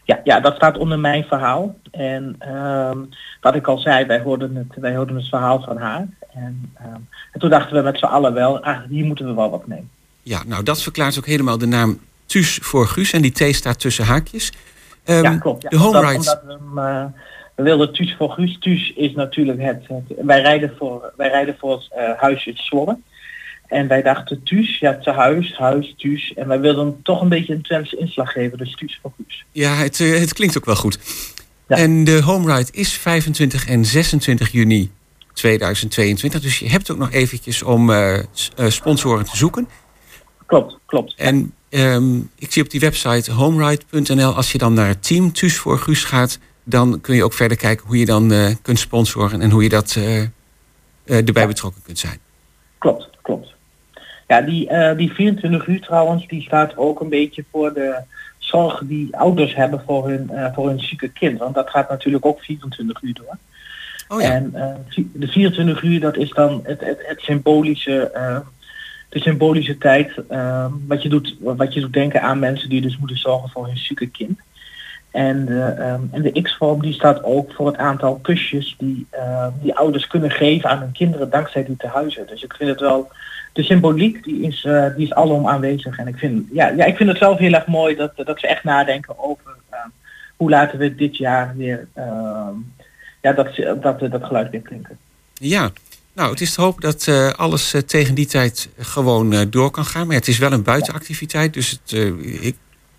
Ja, ja, dat staat onder mijn verhaal. En ehm, wat ik al zei, wij hoorden het, wij hoorden het verhaal van haar. En, ehm, en toen dachten we met z'n allen wel, ah, hier moeten we wel wat mee. Ja, nou dat verklaart ook helemaal de naam Thuis voor Guus. En die T staat tussen haakjes. Ehm, ja, klopt. Ja, de home omdat, rides. omdat we, hem, eh, we wilden Thuis voor Guus. Thuis is natuurlijk het, het- wij rijden voor, wij rijden voor het huis in Zwolle. En wij dachten Thuis, ja, te huis, huis, Thuis. En wij wilden toch een beetje een Twentse inslag geven, dus Thuis voor Guus. Ja, het, eh, het klinkt ook wel goed. Ja. En de home ride is 25 en 26 juni 2022. Dus je hebt ook nog eventjes om eh, eh, sponsoren te zoeken. Klopt, klopt. En ehm, ik zie op die website homeride.nl, als je dan naar Team Thuis voor Guus gaat, dan kun je ook verder kijken hoe je dan kunt sponsoren en hoe je dat erbij betrokken kunt zijn. Klopt, klopt. Ja, die, eh, die 24 uur trouwens, die staat ook een beetje voor de zorg die ouders hebben voor hun, eh, voor hun zieke kind. Want dat gaat natuurlijk ook 24 uur door. Oh ja, En eh, de 24 uur, dat is dan het, het, het symbolische, de symbolische tijd wat, je doet, wat je doet denken aan mensen die dus moeten zorgen voor hun zieke kind. En de, en de X-vorm die staat ook voor het aantal kusjes die, die ouders kunnen geven aan hun kinderen dankzij die tehuizen. Dus ik vind het wel, de symboliek die is, eh, die is alom aanwezig. En ik vind, ja, ja, ik vind het zelf heel erg mooi dat, dat ze echt nadenken over ehm, hoe laten we dit jaar weer ehm, ja, dat, ze- dat, dat geluid weer klinken. ja. Nou, het is te hopen dat eh, alles eh, tegen die tijd gewoon eh, door kan gaan. Maar het is wel een buitenactiviteit, dus het, eh, ik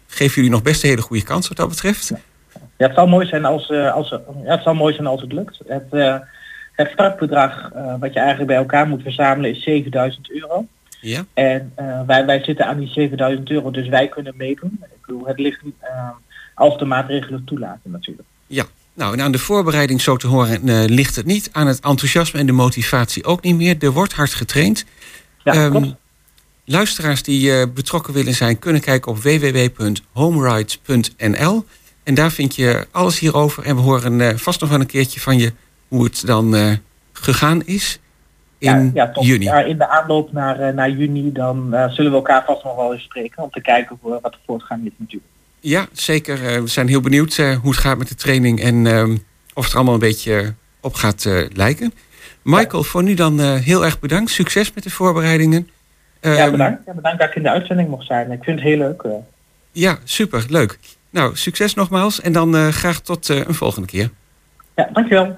geef jullie nog best een hele goede kans wat dat betreft. Ja, het zou mooi zijn als, eh, als, ja, het zou mooi zijn als het lukt. Het, eh, het startbedrag eh, wat je eigenlijk bij elkaar moet verzamelen is 7000 euro. Ja? En eh, wij, wij zitten aan die 7000 euro, dus wij kunnen meedoen. Ik bedoel, het ligt eh, als de maatregelen toelaten natuurlijk. Ja. Nou, en aan de voorbereiding zo te horen ligt het niet. Aan het enthousiasme en de motivatie ook niet meer. Er wordt hard getraind. Ja, Ehm. Luisteraars die betrokken willen zijn, kunnen kijken op www.homerides.nl. En daar vind je alles hierover. En we horen vast nog wel een keertje van je hoe het dan eh, gegaan is in ja, ja, top. juni. Ja, in de aanloop naar, eh, naar juni dan eh, zullen we elkaar vast nog wel eens spreken om te kijken hoe, wat de voortgang is natuurlijk. Ja, zeker. We zijn heel benieuwd hoe het gaat met de training en ehm, of het er allemaal een beetje op gaat lijken. Michael, voor nu dan heel erg bedankt. Succes met de voorbereidingen. ja, Ehm, bedankt. Ja, bedankt dat ik in de uitzending mocht zijn. Ik vind het heel leuk. Ja, super, leuk. Nou, succes nogmaals en dan graag tot een volgende keer. Ja, dankjewel.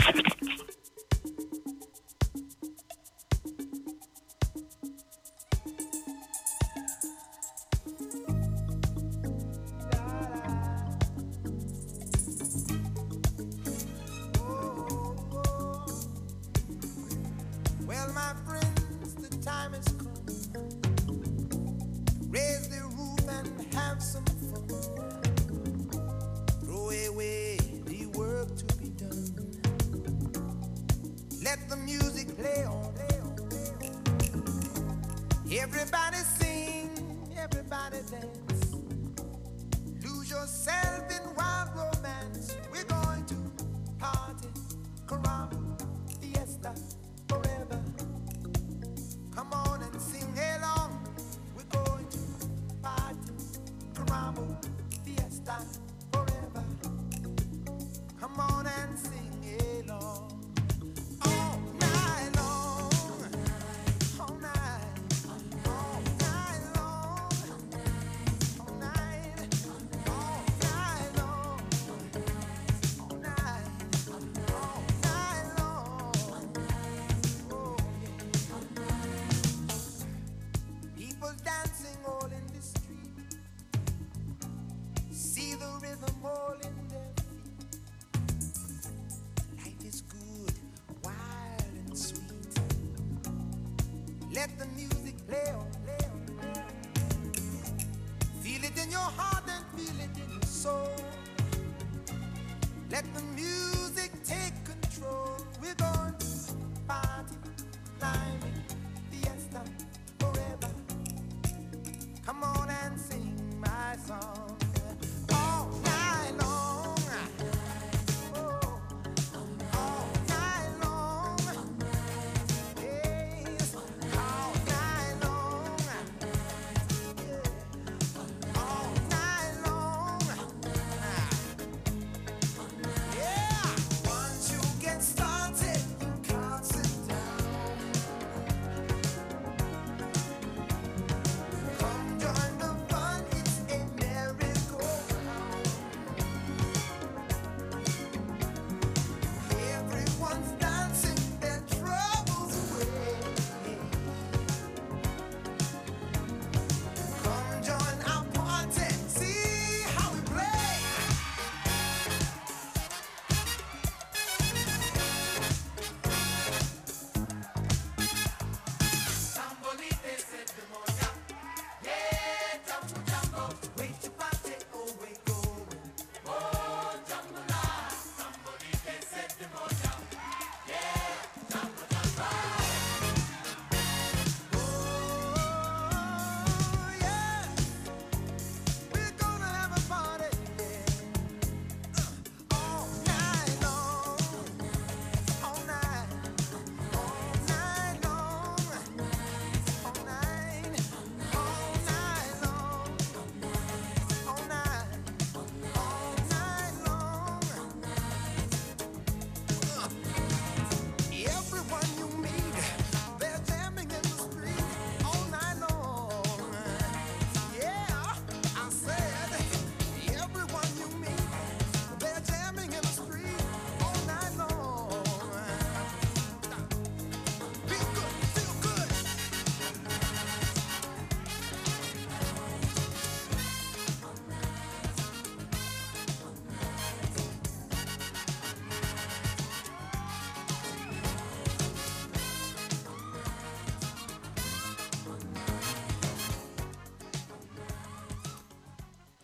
Everybody sing, everybody dance. Lose yourself in wild romance. We're going to party, caramba, fiesta,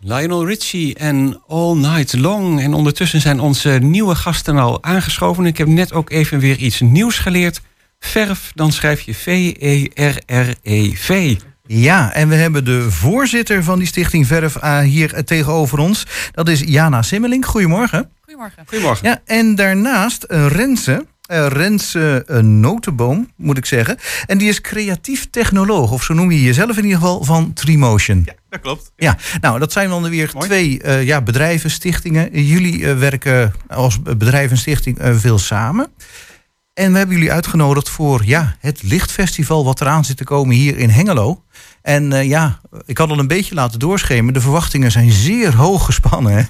Lionel Richie en All Night Long. En ondertussen zijn onze nieuwe gasten al aangeschoven. Ik heb net ook even weer iets nieuws geleerd. Verf, dan schrijf je E V-E-R-R-E-V. Ja, en we hebben de voorzitter van die stichting Verf eh, hier tegenover ons. Dat is Jana Simmeling. Goedemorgen. Goedemorgen. Goedemorgen. Ja, en daarnaast eh, Eh, Notenboom, moet ik zeggen. En die is creatief technoloog, of zo noem je jezelf in ieder geval, van Trimotion. Ja, dat klopt. Ja, nou, dat zijn dan weer Mooi. twee eh, ja, bedrijven, stichtingen. Jullie werken als bedrijf en stichting veel samen. En we hebben jullie uitgenodigd voor ja, het lichtfestival wat eraan zit te komen hier in Hengelo. En ja, ik had al een beetje laten doorschemen. De verwachtingen zijn zeer hoog gespannen. Hè?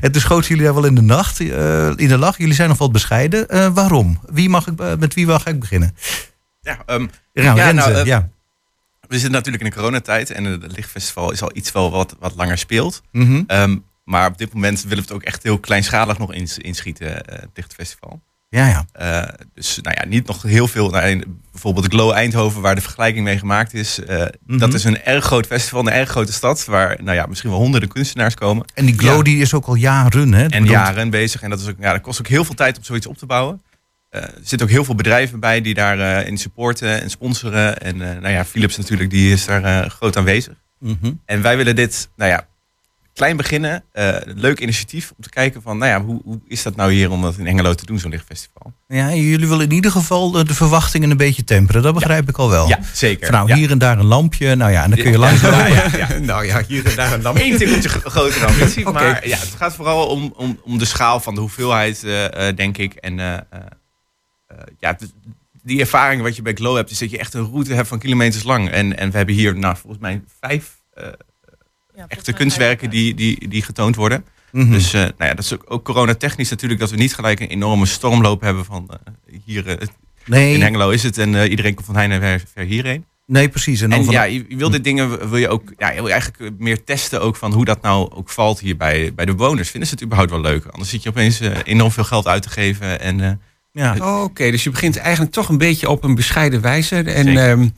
En toen schoten jullie daar wel in de nacht, eh, in de lach. Jullie zijn nog wat bescheiden. Eh, waarom? Wie mag ik, eh, met wie mag ik beginnen? Ja, ehm, Ja, Ja, Renze, nou, ja. we zitten natuurlijk in een coronatijd en het lichtfestival is al iets wel wat, wat langer speelt. Mhm. Ehm, maar op dit moment willen we het ook echt heel kleinschalig nog ins- inschieten, het lichtfestival. Ja, ja. Eh, dus nou ja, niet nog heel veel. Nou, in bijvoorbeeld Glow Eindhoven, waar de vergelijking mee gemaakt is. eh, Mhm. Dat is een erg groot festival, een erg grote stad, waar nou ja, misschien wel honderden kunstenaars komen. En die glow Ja. die is ook al jaren. Hè? En jaren bezig. En dat, is ook, ja, dat kost ook heel veel tijd om zoiets op te bouwen. Eh, er zitten ook heel veel bedrijven bij die daarin in supporten en sponsoren. En nou ja, Philips natuurlijk, die is daar groot aanwezig. Mhm. En wij willen dit, nou ja, klein beginnen. eh, leuk initiatief om te kijken van, nou ja, hoe, hoe is dat nou hier om dat in Hengelo te doen, zo'n lichtfestival? Ja, jullie willen in ieder geval de, verwachtingen een beetje temperen. Dat begrijp ik al wel. Ja, zeker. Van, nou, Ja. hier en daar een lampje. Nou ja, en dan kun je ja. Nou ja, hier en daar een lamp. Eén tikkeltje gro- groter dan ambitie. Oké. Maar ja, het gaat vooral om, om, om de schaal van de hoeveelheid, eh, eh, denk ik. En ja, het- die ervaring wat je bij Glow hebt, is dat je echt een route hebt van kilometers lang. En, en we hebben hier, nou, volgens mij vijf echte kunstwerken die, die, die getoond worden. Mhm. Dus eh, nou ja, dat is ook, ook coronatechnisch natuurlijk, dat we niet gelijk een enorme stormloop hebben van eh, hier eh, in nee, Hengelo is het en eh, iedereen komt van heine en ver, ver hierheen. nee, precies. En En van, ja, je je wil dit dingen, wil je ook, ja, je wil eigenlijk meer testen ook van hoe dat nou ook valt hier bij, bij de bewoners. Vinden ze het überhaupt wel leuk? Anders zit je opeens enorm veel geld uit te geven. En eh, ja. Oké, dus je begint eigenlijk toch een beetje op een bescheiden wijze. En Zeker. ehm,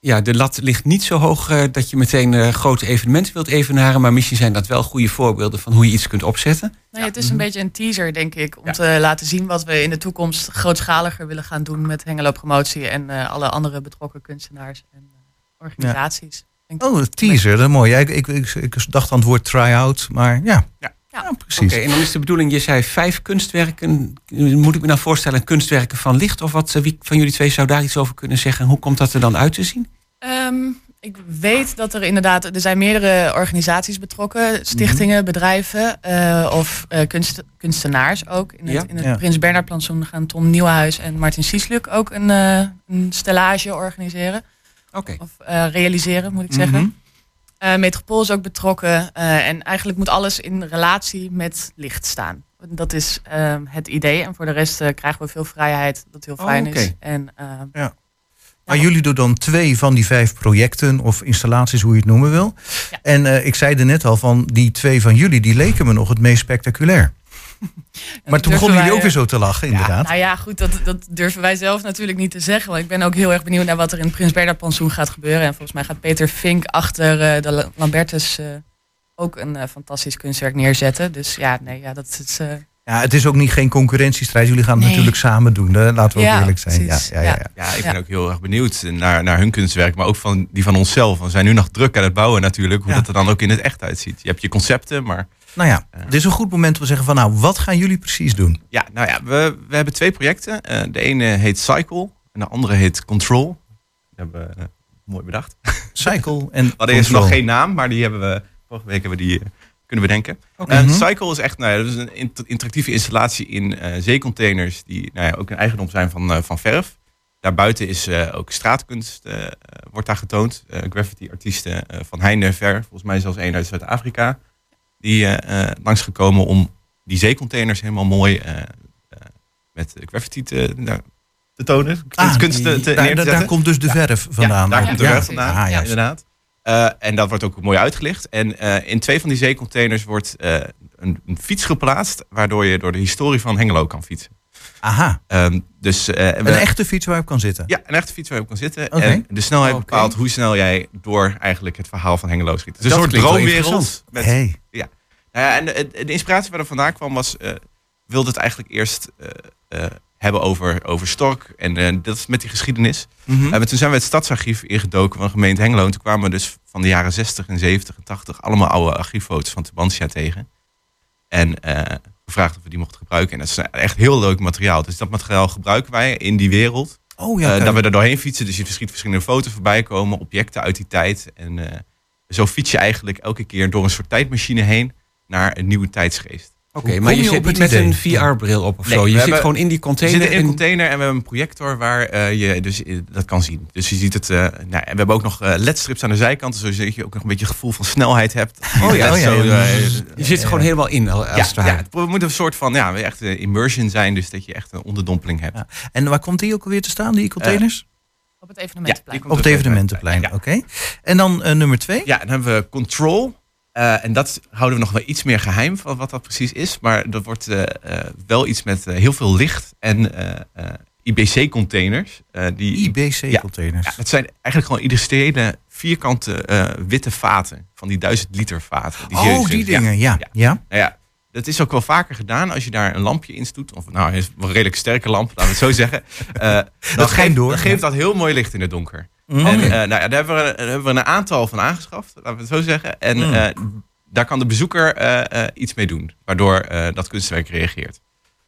ja, de lat ligt niet zo hoog eh, dat je meteen eh, grote evenementen wilt evenaren. Maar misschien zijn dat wel goede voorbeelden van hoe je iets kunt opzetten. Nee, het is een beetje een teaser, denk ik, om Ja. te laten zien wat we in de toekomst grootschaliger willen gaan doen met Hengelo Promotie en eh, alle andere betrokken kunstenaars en eh, organisaties. Oh, een teaser, dat is mooi. Ja, ik, ik, ik, ik dacht aan het woord try-out, maar ja. Ja. Ja. precies. Oké, en dan is de bedoeling, je zei vijf kunstwerken. Moet ik me nou voorstellen, kunstwerken van licht of wat? Wie van jullie twee zou daar iets over kunnen zeggen? Hoe komt dat er dan uit te zien? Ehm, ik weet dat er inderdaad, er zijn meerdere organisaties betrokken, stichtingen, bedrijven eh, of eh, kunst, kunstenaars ook. In het, Ja. in het Ja. Prins Bernhard plantsoen gaan Tom Nieuwenhuis en Martin Siesluk ook een, eh, een stellage organiseren. Oké. Of eh, realiseren, moet ik zeggen. Eh, Metropool is ook betrokken. eh, en eigenlijk moet alles in relatie met licht staan. Dat is ehm, het idee. En voor de rest eh, krijgen we veel vrijheid, dat heel Oh, fijn is. En, ehm, Maar jullie doen dan twee van die vijf projecten of installaties, hoe je het noemen wil. Ja. En ik zei er net al van, die twee van jullie, die leken me nog het meest spectaculair. Maar toen begonnen jullie ook weer eh, zo te lachen, inderdaad. Nou ja, goed, dat, dat durven wij zelf natuurlijk niet te zeggen. Want ik ben ook heel erg benieuwd naar wat er in het Prins Bernhard plantsoen gaat gebeuren. En volgens mij gaat Peter Fink achter eh, de La- Lambertus eh, ook een eh, fantastisch kunstwerk neerzetten. Dus ja, nee, ja, dat is... eh, Ja, het is ook niet geen concurrentiestrijd. Jullie gaan het Nee. natuurlijk samen doen. Hè? Laten we ook Ja, eerlijk zijn. Ja, ja, ja, ja. ja, ik Ja. ben ook heel erg benieuwd naar, naar hun kunstwerk, maar ook van die van onszelf. We zijn nu nog druk aan het bouwen natuurlijk, hoe Ja. dat er dan ook in het echt uitziet. Je hebt je concepten, maar Nou ja, Ja. dit is een goed moment om te zeggen van, nou, wat gaan jullie precies doen? ja, nou ja, we, we hebben twee projecten. Eh, de ene heet Cycle en de andere heet Control. Dat hebben we eh, mooi bedacht. Cycle en We hadden eerst nog geen naam, maar die hebben we vorige week hebben we die eh, kunnen bedenken. Eh, Mhm. Cycle is echt nou ja, dat is een int- interactieve installatie in eh, zeecontainers die nou ja, ook een eigendom zijn van, eh, van verf. Daarbuiten is eh, ook straatkunst eh, eh, wordt daar getoond. Eh, graffiti-artiesten eh, van Heine ver, volgens mij zelfs één uit Zuid-Afrika, die eh eh, langsgekomen om die zeecontainers helemaal mooi eh, eh, met graffiti te, nou, te tonen, Ah, kunst te, te daar, komt dus de Ja. verf vandaan. Ja, daar komt de verf vandaan. Ah, ja, inderdaad. Eh, en dat wordt ook mooi uitgelicht. En eh, in twee van die zeecontainers wordt eh, een, een fiets geplaatst, waardoor je door de historie van Hengelo kan fietsen. Aha, Ehm, dus, eh, we- een echte fiets waar je op kan zitten. Ja, een echte fiets waar je op kan zitten. En de snelheid bepaalt hoe snel jij door eigenlijk het verhaal van Hengelo schiet. Dat een soort droomwereld. Met, Hey. Nou ja, en de, de inspiratie waar er vandaan kwam was... eh wilde het eigenlijk eerst eh, hebben over, over Stork. En dat is met die geschiedenis. Mhm. Maar toen zijn we het stadsarchief ingedoken van de gemeente Hengelo. En toen kwamen we dus van de jaren 60 en 70 en 80... allemaal oude archieffoto's van Tubantia tegen. En gevraagd of we die mochten gebruiken. En dat is echt heel leuk materiaal. Dus dat materiaal gebruiken wij in die wereld. Oh ja, Eh, dat we er doorheen fietsen. Dus je ziet verschillende foto's voorbij komen, objecten uit die tijd. En eh, zo fiets je eigenlijk elke keer door een soort tijdmachine heen naar een nieuwe tijdsgeest. Oké, maar je je zit niet met een? VR-bril op of Nee, zo. Je zit hebben- gewoon in die We container. zitten in een en- container en we hebben een projector waar eh, je dus eh, dat kan zien. Dus je ziet het. eh, nou, en we hebben ook nog eh, ledstrips aan de zijkant, zodat je ook nog een beetje het gevoel van snelheid hebt. Oh ja, oh ja, zo, ja. je zit er gewoon helemaal in, als ja, het ja, het moet een soort van ja, echt een immersion zijn, dus dat je echt een onderdompeling hebt. Ja. En waar komt die ook alweer te staan, die containers? Op het evenementenplein. op het evenementenplein, Ja. oké. En dan eh, nummer twee? Ja, dan hebben we Control. Eh, en dat houden we nog wel iets meer geheim van wat dat precies is. Maar er wordt eh, eh, wel iets met heel veel licht en IBC-containers. IBC-containers. Ja, het zijn eigenlijk gewoon industriële vierkante witte vaten. Van die duizend liter vaten. Die oh, die dingen, ja. Ja. ja. Nou ja, dat is ook wel vaker gedaan als je daar een lampje in stoet. Of nou, een redelijk sterke lamp, laten we het zo zeggen. Dan schijnt geeft, door, ja. geeft dat heel mooi licht in het donker. Mm. En eh, nou ja, daar hebben, we, daar hebben we een aantal van aangeschaft, laten we het zo zeggen. En Mm. eh, daar kan de bezoeker eh, eh, iets mee doen, waardoor eh, dat kunstwerk reageert.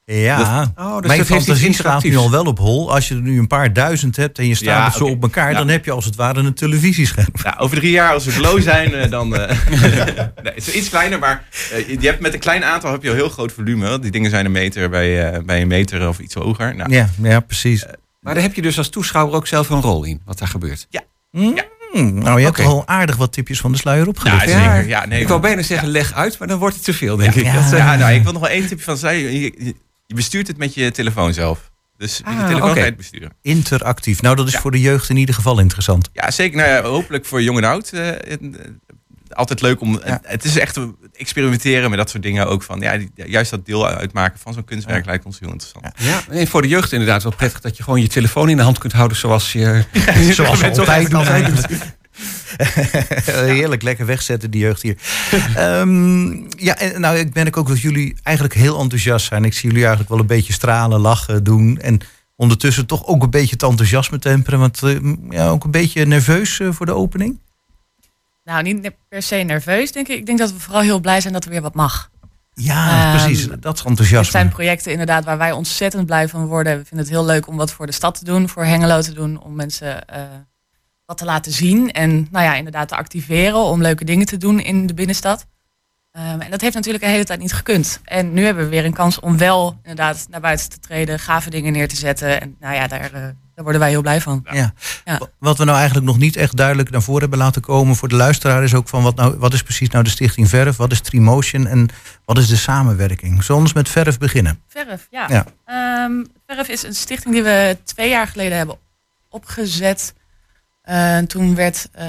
Ja, Oh, dus mijn dat fantasie slaat nu al wel op hol. Als je er nu een paar duizend hebt en je staat Ja, het zo op elkaar... Ja. dan heb je als het ware een televisiescherm. Ja, over drie jaar, als we glow zijn, dan. eh nee, het is iets kleiner, maar je hebt met een klein aantal heb je al heel groot volume. Die dingen zijn een meter bij, eh, bij een meter of iets hoger. Nou, Ja, ja precies. Maar daar heb je dus als toeschouwer ook zelf een rol in, wat daar gebeurt. Mm, Nou, je hebt al aardig wat tipjes van de sluier ja, opgelicht. zeker. Ja, nee, ik wou bijna zeggen, leg uit, maar dan wordt het te veel, denk ik. Ja. Dat, ja, nou, ik wil nog wel één tipje van zeggen. Je, je, je bestuurt het met je telefoon zelf. Dus met je Ah, telefoon het besturen. Interactief. Nou, dat is Ja. voor de jeugd in ieder geval interessant. Ja, zeker. Nou, ja, hopelijk voor jong en oud. eh, eh, altijd leuk om. Ja. Het is echt experimenteren met dat soort dingen ook van. Ja, juist dat deel uitmaken van zo'n kunstwerk lijkt ons heel interessant. Ja, en voor de jeugd inderdaad wel prettig dat je gewoon je telefoon in de hand kunt houden zoals je... Zoals we Toch altijd doen. eigenlijk eigenlijk. Heerlijk lekker wegzetten, die jeugd hier. Ehm, ja, en nou, ik merk ook dat jullie eigenlijk heel enthousiast zijn. Ik zie jullie eigenlijk wel een beetje stralen, lachen, doen. En ondertussen toch ook een beetje het enthousiasme temperen. Want eh, ja, ook een beetje nerveus eh, voor de opening. Nou, niet per se nerveus, denk ik. Ik denk dat we vooral heel blij zijn dat er weer wat mag. Ja, Ehm, precies. Dat is enthousiasme. zijn projecten inderdaad waar wij ontzettend blij van worden. We vinden het heel leuk om wat voor de stad te doen, voor Hengelo te doen, om mensen eh, wat te laten zien. En nou ja, inderdaad te activeren om leuke dingen te doen in de binnenstad. Ehm, en dat heeft natuurlijk een hele tijd niet gekund. En nu hebben we weer een kans om wel inderdaad naar buiten te treden, gave dingen neer te zetten. En nou ja, daar, eh, daar worden wij heel blij van. Ja. Ja. Wat we nou eigenlijk nog niet echt duidelijk naar voren hebben laten komen voor de luisteraar is ook van wat, nou, wat is precies nou de Stichting Verf, wat is Trimotion en wat is de samenwerking? Zullen we met Verf beginnen? Verf, ja. Ja. Ehm, Verf is een stichting die we twee jaar geleden hebben opgezet. Eh, toen werd eh,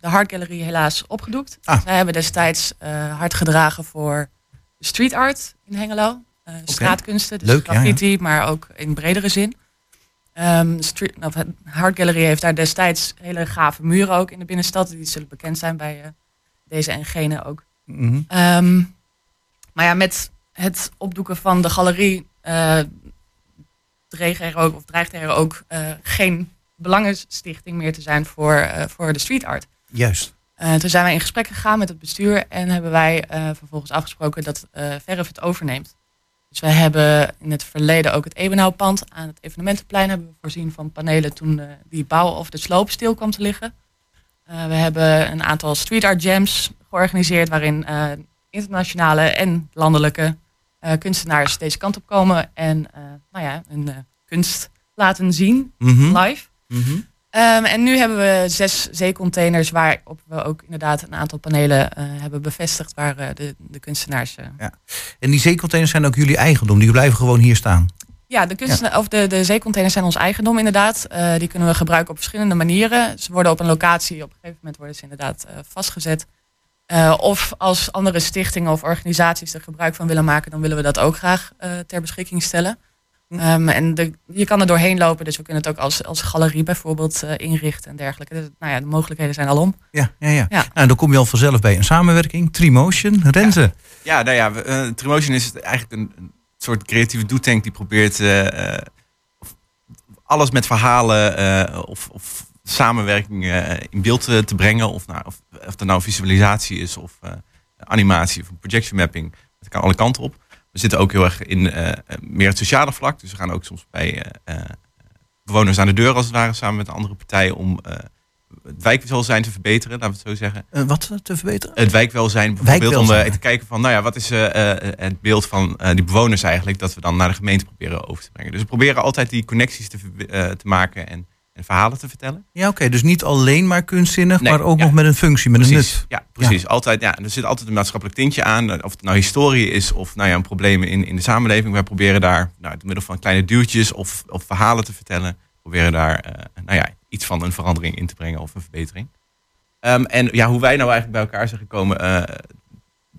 de Hart Gallery helaas opgedoekt. Ah. Wij hebben destijds eh, hard gedragen voor street art in Hengelo. Eh, straatkunsten, dus Leuk, ja, ja. graffiti, maar ook in bredere zin. Ehm street, of, het Hart Gallery heeft daar destijds hele gave muren ook in de binnenstad. Die zullen bekend zijn bij eh, deze en gene ook. Mhm. Ehm, maar ja, met het opdoeken van de galerie dreig er ook, of dreigt er ook eh, geen belangenstichting meer te zijn voor, voor de street art. Juist. Toen zijn wij in gesprek gegaan met het bestuur en hebben wij vervolgens afgesproken dat Verf het overneemt. Dus wij hebben in het verleden ook het Ebenhouwpand aan het evenementenplein hebben we voorzien van panelen toen eh, die bouw of de sloop stil kwam te liggen. Eh, we hebben een aantal street art jams georganiseerd waarin eh, internationale en landelijke kunstenaars deze kant op komen en nou ja, hun kunst laten zien Mhm. live. Mhm. Ehm, en nu hebben we zes zeecontainers waarop we ook inderdaad een aantal panelen eh, hebben bevestigd waar eh, de, de kunstenaars. eh, En die zeecontainers zijn ook jullie eigendom, die blijven gewoon hier staan. Ja, de, Of de, de zeecontainers zijn ons eigendom inderdaad. Die kunnen we gebruiken op verschillende manieren. Ze worden op een locatie, op een gegeven moment worden ze inderdaad vastgezet. Of als andere stichtingen of organisaties er gebruik van willen maken, dan willen we dat ook graag ter beschikking stellen. Ehm, en de, je kan er doorheen lopen, dus we kunnen het ook als, als galerie bijvoorbeeld eh, inrichten en dergelijke. Dus, nou ja, de mogelijkheden zijn alom. Ja, ja, ja. Ja. Nou, dan kom je al vanzelf bij een samenwerking. Trimotion, Renze. Ja, nou ja, we, eh, Trimotion is het eigenlijk een, een soort creatieve doetank die probeert eh, of- alles met verhalen eh, of, of samenwerking eh, in beeld te, te brengen. Of, nou, of, of dat nou visualisatie is of eh, animatie of projection mapping. Dat kan alle kanten op. We zitten ook heel erg in eh, meer het sociale vlak. Dus we gaan ook soms bij eh, eh, bewoners aan de deur als het ware samen met andere partijen om het wijkwelzijn te verbeteren, laten we het zo zeggen. Wat te verbeteren? Het wijkwelzijn bijvoorbeeld Wijkwelzijn. om te kijken van, nou ja, wat is het beeld van die bewoners eigenlijk, dat we dan naar de gemeente proberen over te brengen. Dus we proberen altijd die connecties te, te maken en, en verhalen te vertellen. Ja, oké. dus niet alleen maar kunstzinnig, Nee, maar ook ja. nog met een functie, met een nut. ja, precies. Altijd, ja, er zit altijd een maatschappelijk tintje aan. Of het nou historie is of nou ja, een probleem in, in de samenleving. Wij proberen daar nou, door middel van kleine duwtjes of, of verhalen te vertellen. Proberen daar eh, nou ja, iets van een verandering in te brengen of een verbetering. Ehm, en ja, hoe wij nou eigenlijk bij elkaar zijn gekomen. eh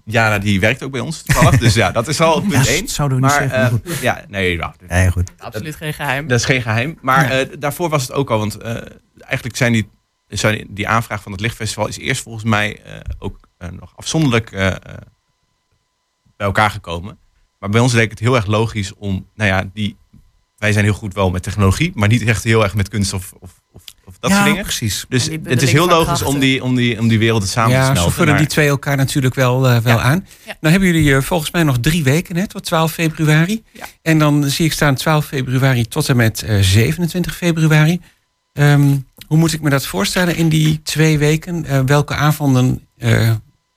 Jana die werkt ook bij ons toevallig. dus ja, dat is al punt Ja, één. dat zouden we niet maar, zeggen, maar eh, ja, nee, ja, Nee, goed. Absoluut geen geheim. dat is geen geheim. Maar eh, daarvoor was het ook al. Want eh, eigenlijk zijn die, zijn die aanvraag van het Lichtfestival is eerst volgens mij eh, ook nog afzonderlijk eh, eh, bij elkaar gekomen. Maar bij ons leek het heel erg logisch om, nou ja, die, wij zijn heel goed wel met technologie, maar niet echt heel erg met kunst of, of, of, of dat ja, soort dingen. precies. Dus het is heel logisch om die, om, die, om die werelden samen te ja, smelten. zo vullen Maar- die twee elkaar natuurlijk wel, eh, wel Ja. aan. Ja. Nou hebben jullie eh, volgens mij nog drie weken hè, tot 12 februari. Ja. En dan zie ik staan 12 februari tot en met eh, 27 februari. Ehm, hoe moet ik me dat voorstellen in die twee weken? Eh, welke avonden eh,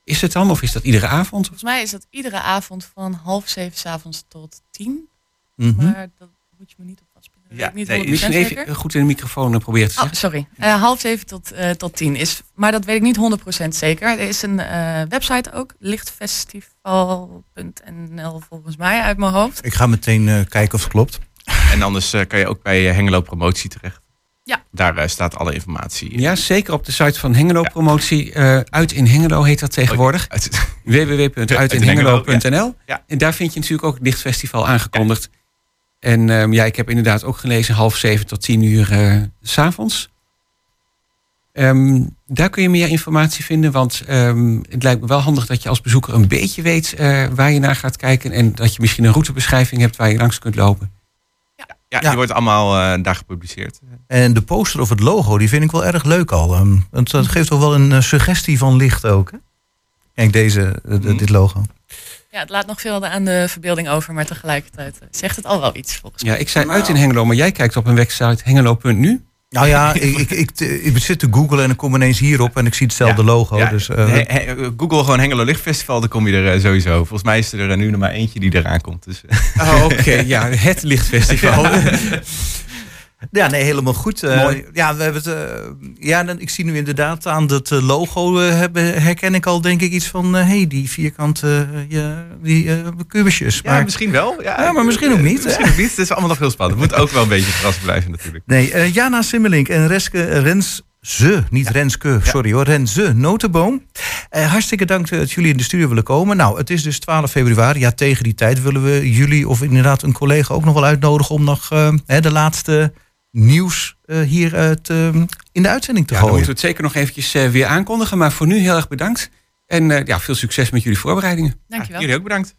is het dan? Of is dat iedere avond? Volgens mij is dat iedere avond van half zeven 's avonds tot tien. Mhm. Maar dat moet je me niet op Ja, weet ik niet nee, 100% Misschien even zeker. eh, goed in de microfoon eh, proberen te Oh, zeggen. sorry. Eh, half zeven tot, eh, tot tien is. Maar dat weet ik niet 100% zeker. Er is een eh, website ook, lichtfestival.nl volgens mij uit mijn hoofd. Ik ga meteen eh, kijken of het klopt. En anders eh, kan je ook bij eh, Hengelo Promotie terecht. Ja. Daar eh, staat alle informatie. Ja, zeker op de site van Hengelo Promotie. eh, uit in Hengelo heet dat tegenwoordig. Uit- www.uitinhengelo.nl. Ja. En daar vind je natuurlijk ook het Lichtfestival aangekondigd. En ehm, ja, ik heb inderdaad ook gelezen half zeven tot tien uur eh, s s'avonds. Ehm, daar kun je meer informatie vinden, want ehm, het lijkt me wel handig dat je als bezoeker een beetje weet eh, waar je naar gaat kijken. En dat je misschien een routebeschrijving hebt waar je langs kunt lopen. Ja, Ja. die wordt allemaal eh, daar gepubliceerd. En de poster of het logo, die vind ik wel erg leuk al. ehm, want dat geeft toch wel een suggestie van licht ook. Hè? Kijk, deze, Mhm. dit logo. Ja, het laat nog veel aan de verbeelding over, maar tegelijkertijd eh, zegt het al wel iets volgens mij. Ja, ik zei uit in Hengelo, maar jij kijkt op een website hengelo.nu. Nou ja, ik, ik, ik, ik zit te googlen en ik kom ineens hierop en ik zie hetzelfde Ja. logo. Ja, dus, eh, he- he- Google gewoon Hengelo Lichtfestival, dan kom je er eh, sowieso. Volgens mij is er nu nog maar eentje die eraan komt. Dus, eh. Oh, oké. ja, het Lichtfestival. Ja, nee, helemaal goed. Mooi. Ja, we hebben het, eh, ja dan, ik zie nu inderdaad aan dat eh, logo hebben, herken ik al denk ik iets van... hé, hey, die vierkante ja, die, kubusjes. ja, Maar, misschien wel. Ja, Ja, maar misschien ook niet? Misschien ook niet. Het is allemaal nog heel spannend. Het moet ook wel een beetje verrassend blijven natuurlijk. nee, Jana Simmelink en Reske Rens... Ze, niet Renske, sorry hoor, Renze Notenboom. Eh, hartstikke dank dat jullie in de studio willen komen. Nou, het is dus 12 februari. Ja, tegen die tijd willen we jullie of inderdaad een collega ook nog wel uitnodigen... om nog eh, de laatste nieuws eh, hier eh, te- in de uitzending te Ja, dan gooien. moeten we het zeker nog eventjes eh, weer aankondigen. Maar voor nu heel erg bedankt. En eh, ja, veel succes met jullie voorbereidingen. Dankjewel. Jullie ook bedankt.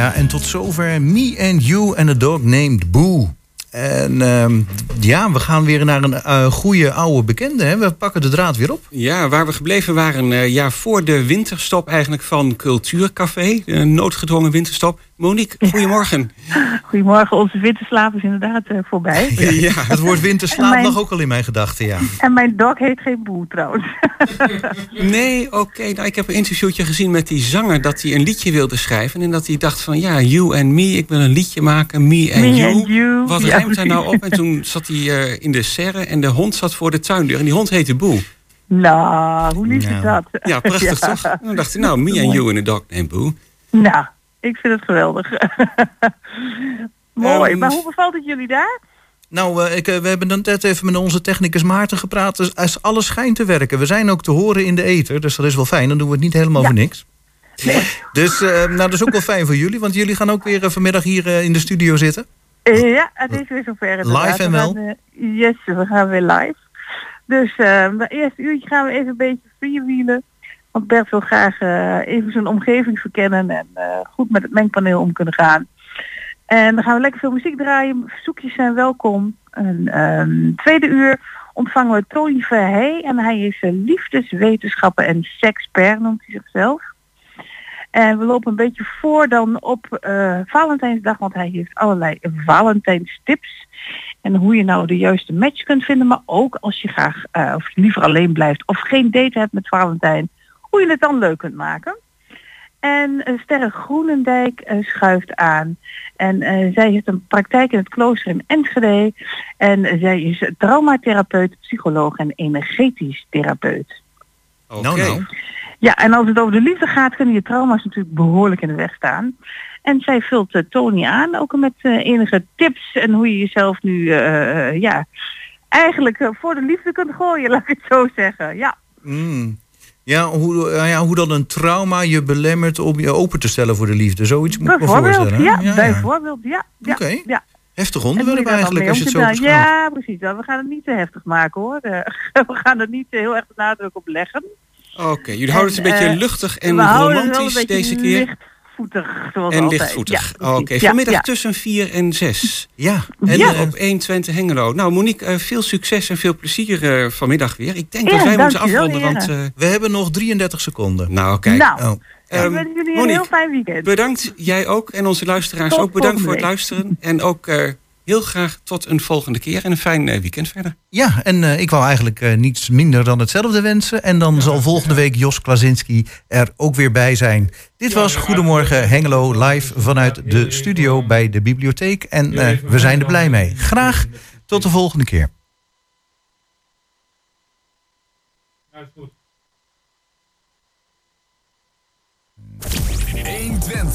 Ja, en tot zover Me and You and a Dog Named Boo. En ehm, ja, we gaan weer naar een eh, goede oude bekende. Hè? We pakken de draad weer op. Ja, waar we gebleven waren eh, ja, voor de winterstop eigenlijk van Cultuurcafé. Een noodgedwongen winterstop. Monique, goedemorgen. Goedemorgen, onze winterslaap is inderdaad eh, voorbij. Ja, het woord winterslaap mijn- lag ook al in mijn gedachten, ja. En mijn dog heet geen boe trouwens. Nee, oké. Nou, ik heb een interviewtje gezien met die zanger dat hij een liedje wilde schrijven. En dat hij dacht van ja, you and me, ik wil een liedje maken, me and Me you. and you, Wat ja, rijmt daar nou op? En toen zat hij eh, in de serre en de hond zat voor de tuindeur. En die hond heette Boe. nou, hoe lief is Nou. dat? Ja, prachtig toch? En dan dacht hij, nou, me and you in a dog named Boe. Nou, ik vind het geweldig. Mooi, Ehm, maar hoe bevalt het jullie daar? Nou, eh, ik, eh, we hebben dan net even met onze technicus Maarten gepraat. Dus als alles schijnt te werken. We zijn ook te horen in de ether, dus dat is wel fijn. Dan doen we het niet helemaal Ja. voor niks. Dus eh, nou, dat is ook wel fijn voor jullie. Want jullie gaan ook weer vanmiddag hier in de studio zitten. Ja, het is weer zover inderdaad. Live en We wel? yes, we gaan weer live. Dus het eerste uurtje gaan we even een beetje freewheelen. Want Bert wil graag eh, even zijn omgeving verkennen en eh, goed met het mengpaneel om kunnen gaan. En dan gaan we lekker veel muziek draaien. Verzoekjes zijn welkom. En ehm, tweede uur ontvangen we Tony Verhey. En hij is eh, liefdeswetenschappen en sekspert, noemt hij zichzelf. En we lopen een beetje voor dan op eh, Valentijnsdag, want hij heeft allerlei Valentijnstips. En hoe je nou de juiste match kunt vinden, maar ook als je graag of liever alleen blijft of geen date hebt met Valentijn, hoe je het dan leuk kunt maken. En eh, Sterre Groenendijk eh, schuift aan. En eh, zij heeft een praktijk in het klooster in Enschede. En zij is traumatherapeut, psycholoog en energetisch therapeut. Oké. Nou, nou. Ja, en als het over de liefde gaat, kunnen je trauma's natuurlijk behoorlijk in de weg staan. En zij vult eh, Tony aan, ook met eh, enige tips en hoe je jezelf nu, eh, eh, ja, eigenlijk voor de liefde kunt gooien, laat ik het zo zeggen. Ja, Mm. Ja, hoe, eh, ja, hoe dan een trauma je belemmert om je open te stellen voor de liefde. Zoiets moet ik me voorstellen. ja, ja, bijvoorbeeld, ja. ja, Oké. ja. Heftig onderwerp eigenlijk, als je het zo beschouwt. Ja, precies. We gaan het niet te heftig maken hoor. Eh, we gaan er niet heel erg de nadruk op leggen. Oké, jullie houden het een En, beetje eh, luchtig en romantisch deze keer. Lichtvoetig, zoals En altijd. lichtvoetig. Ja. Oké, vanmiddag ja. tussen 4 en 6. Ja, En Ja. eh, op 120 Hengelo. Nou, Monique, eh, veel succes en veel plezier eh, vanmiddag weer. Ik denk Ja, dat wij moeten afronden, want... eh, we hebben nog 33 seconden. nou, kijk. Nou, Oh. ik Ehm, wens jullie een Monique, heel fijn weekend. Bedankt, jij ook. En onze luisteraars Tot ook bedankt voor het luisteren. En ook eh, heel graag tot een volgende keer. En een fijn eh, weekend verder. Ja, en eh, ik wou eigenlijk eh, niets minder dan hetzelfde wensen. En dan zal volgende week Jos Klasinski er ook weer bij zijn. Dit was Goedemorgen Hengelo live vanuit de studio bij de bibliotheek. En eh, we zijn er blij mee. Graag tot de volgende keer.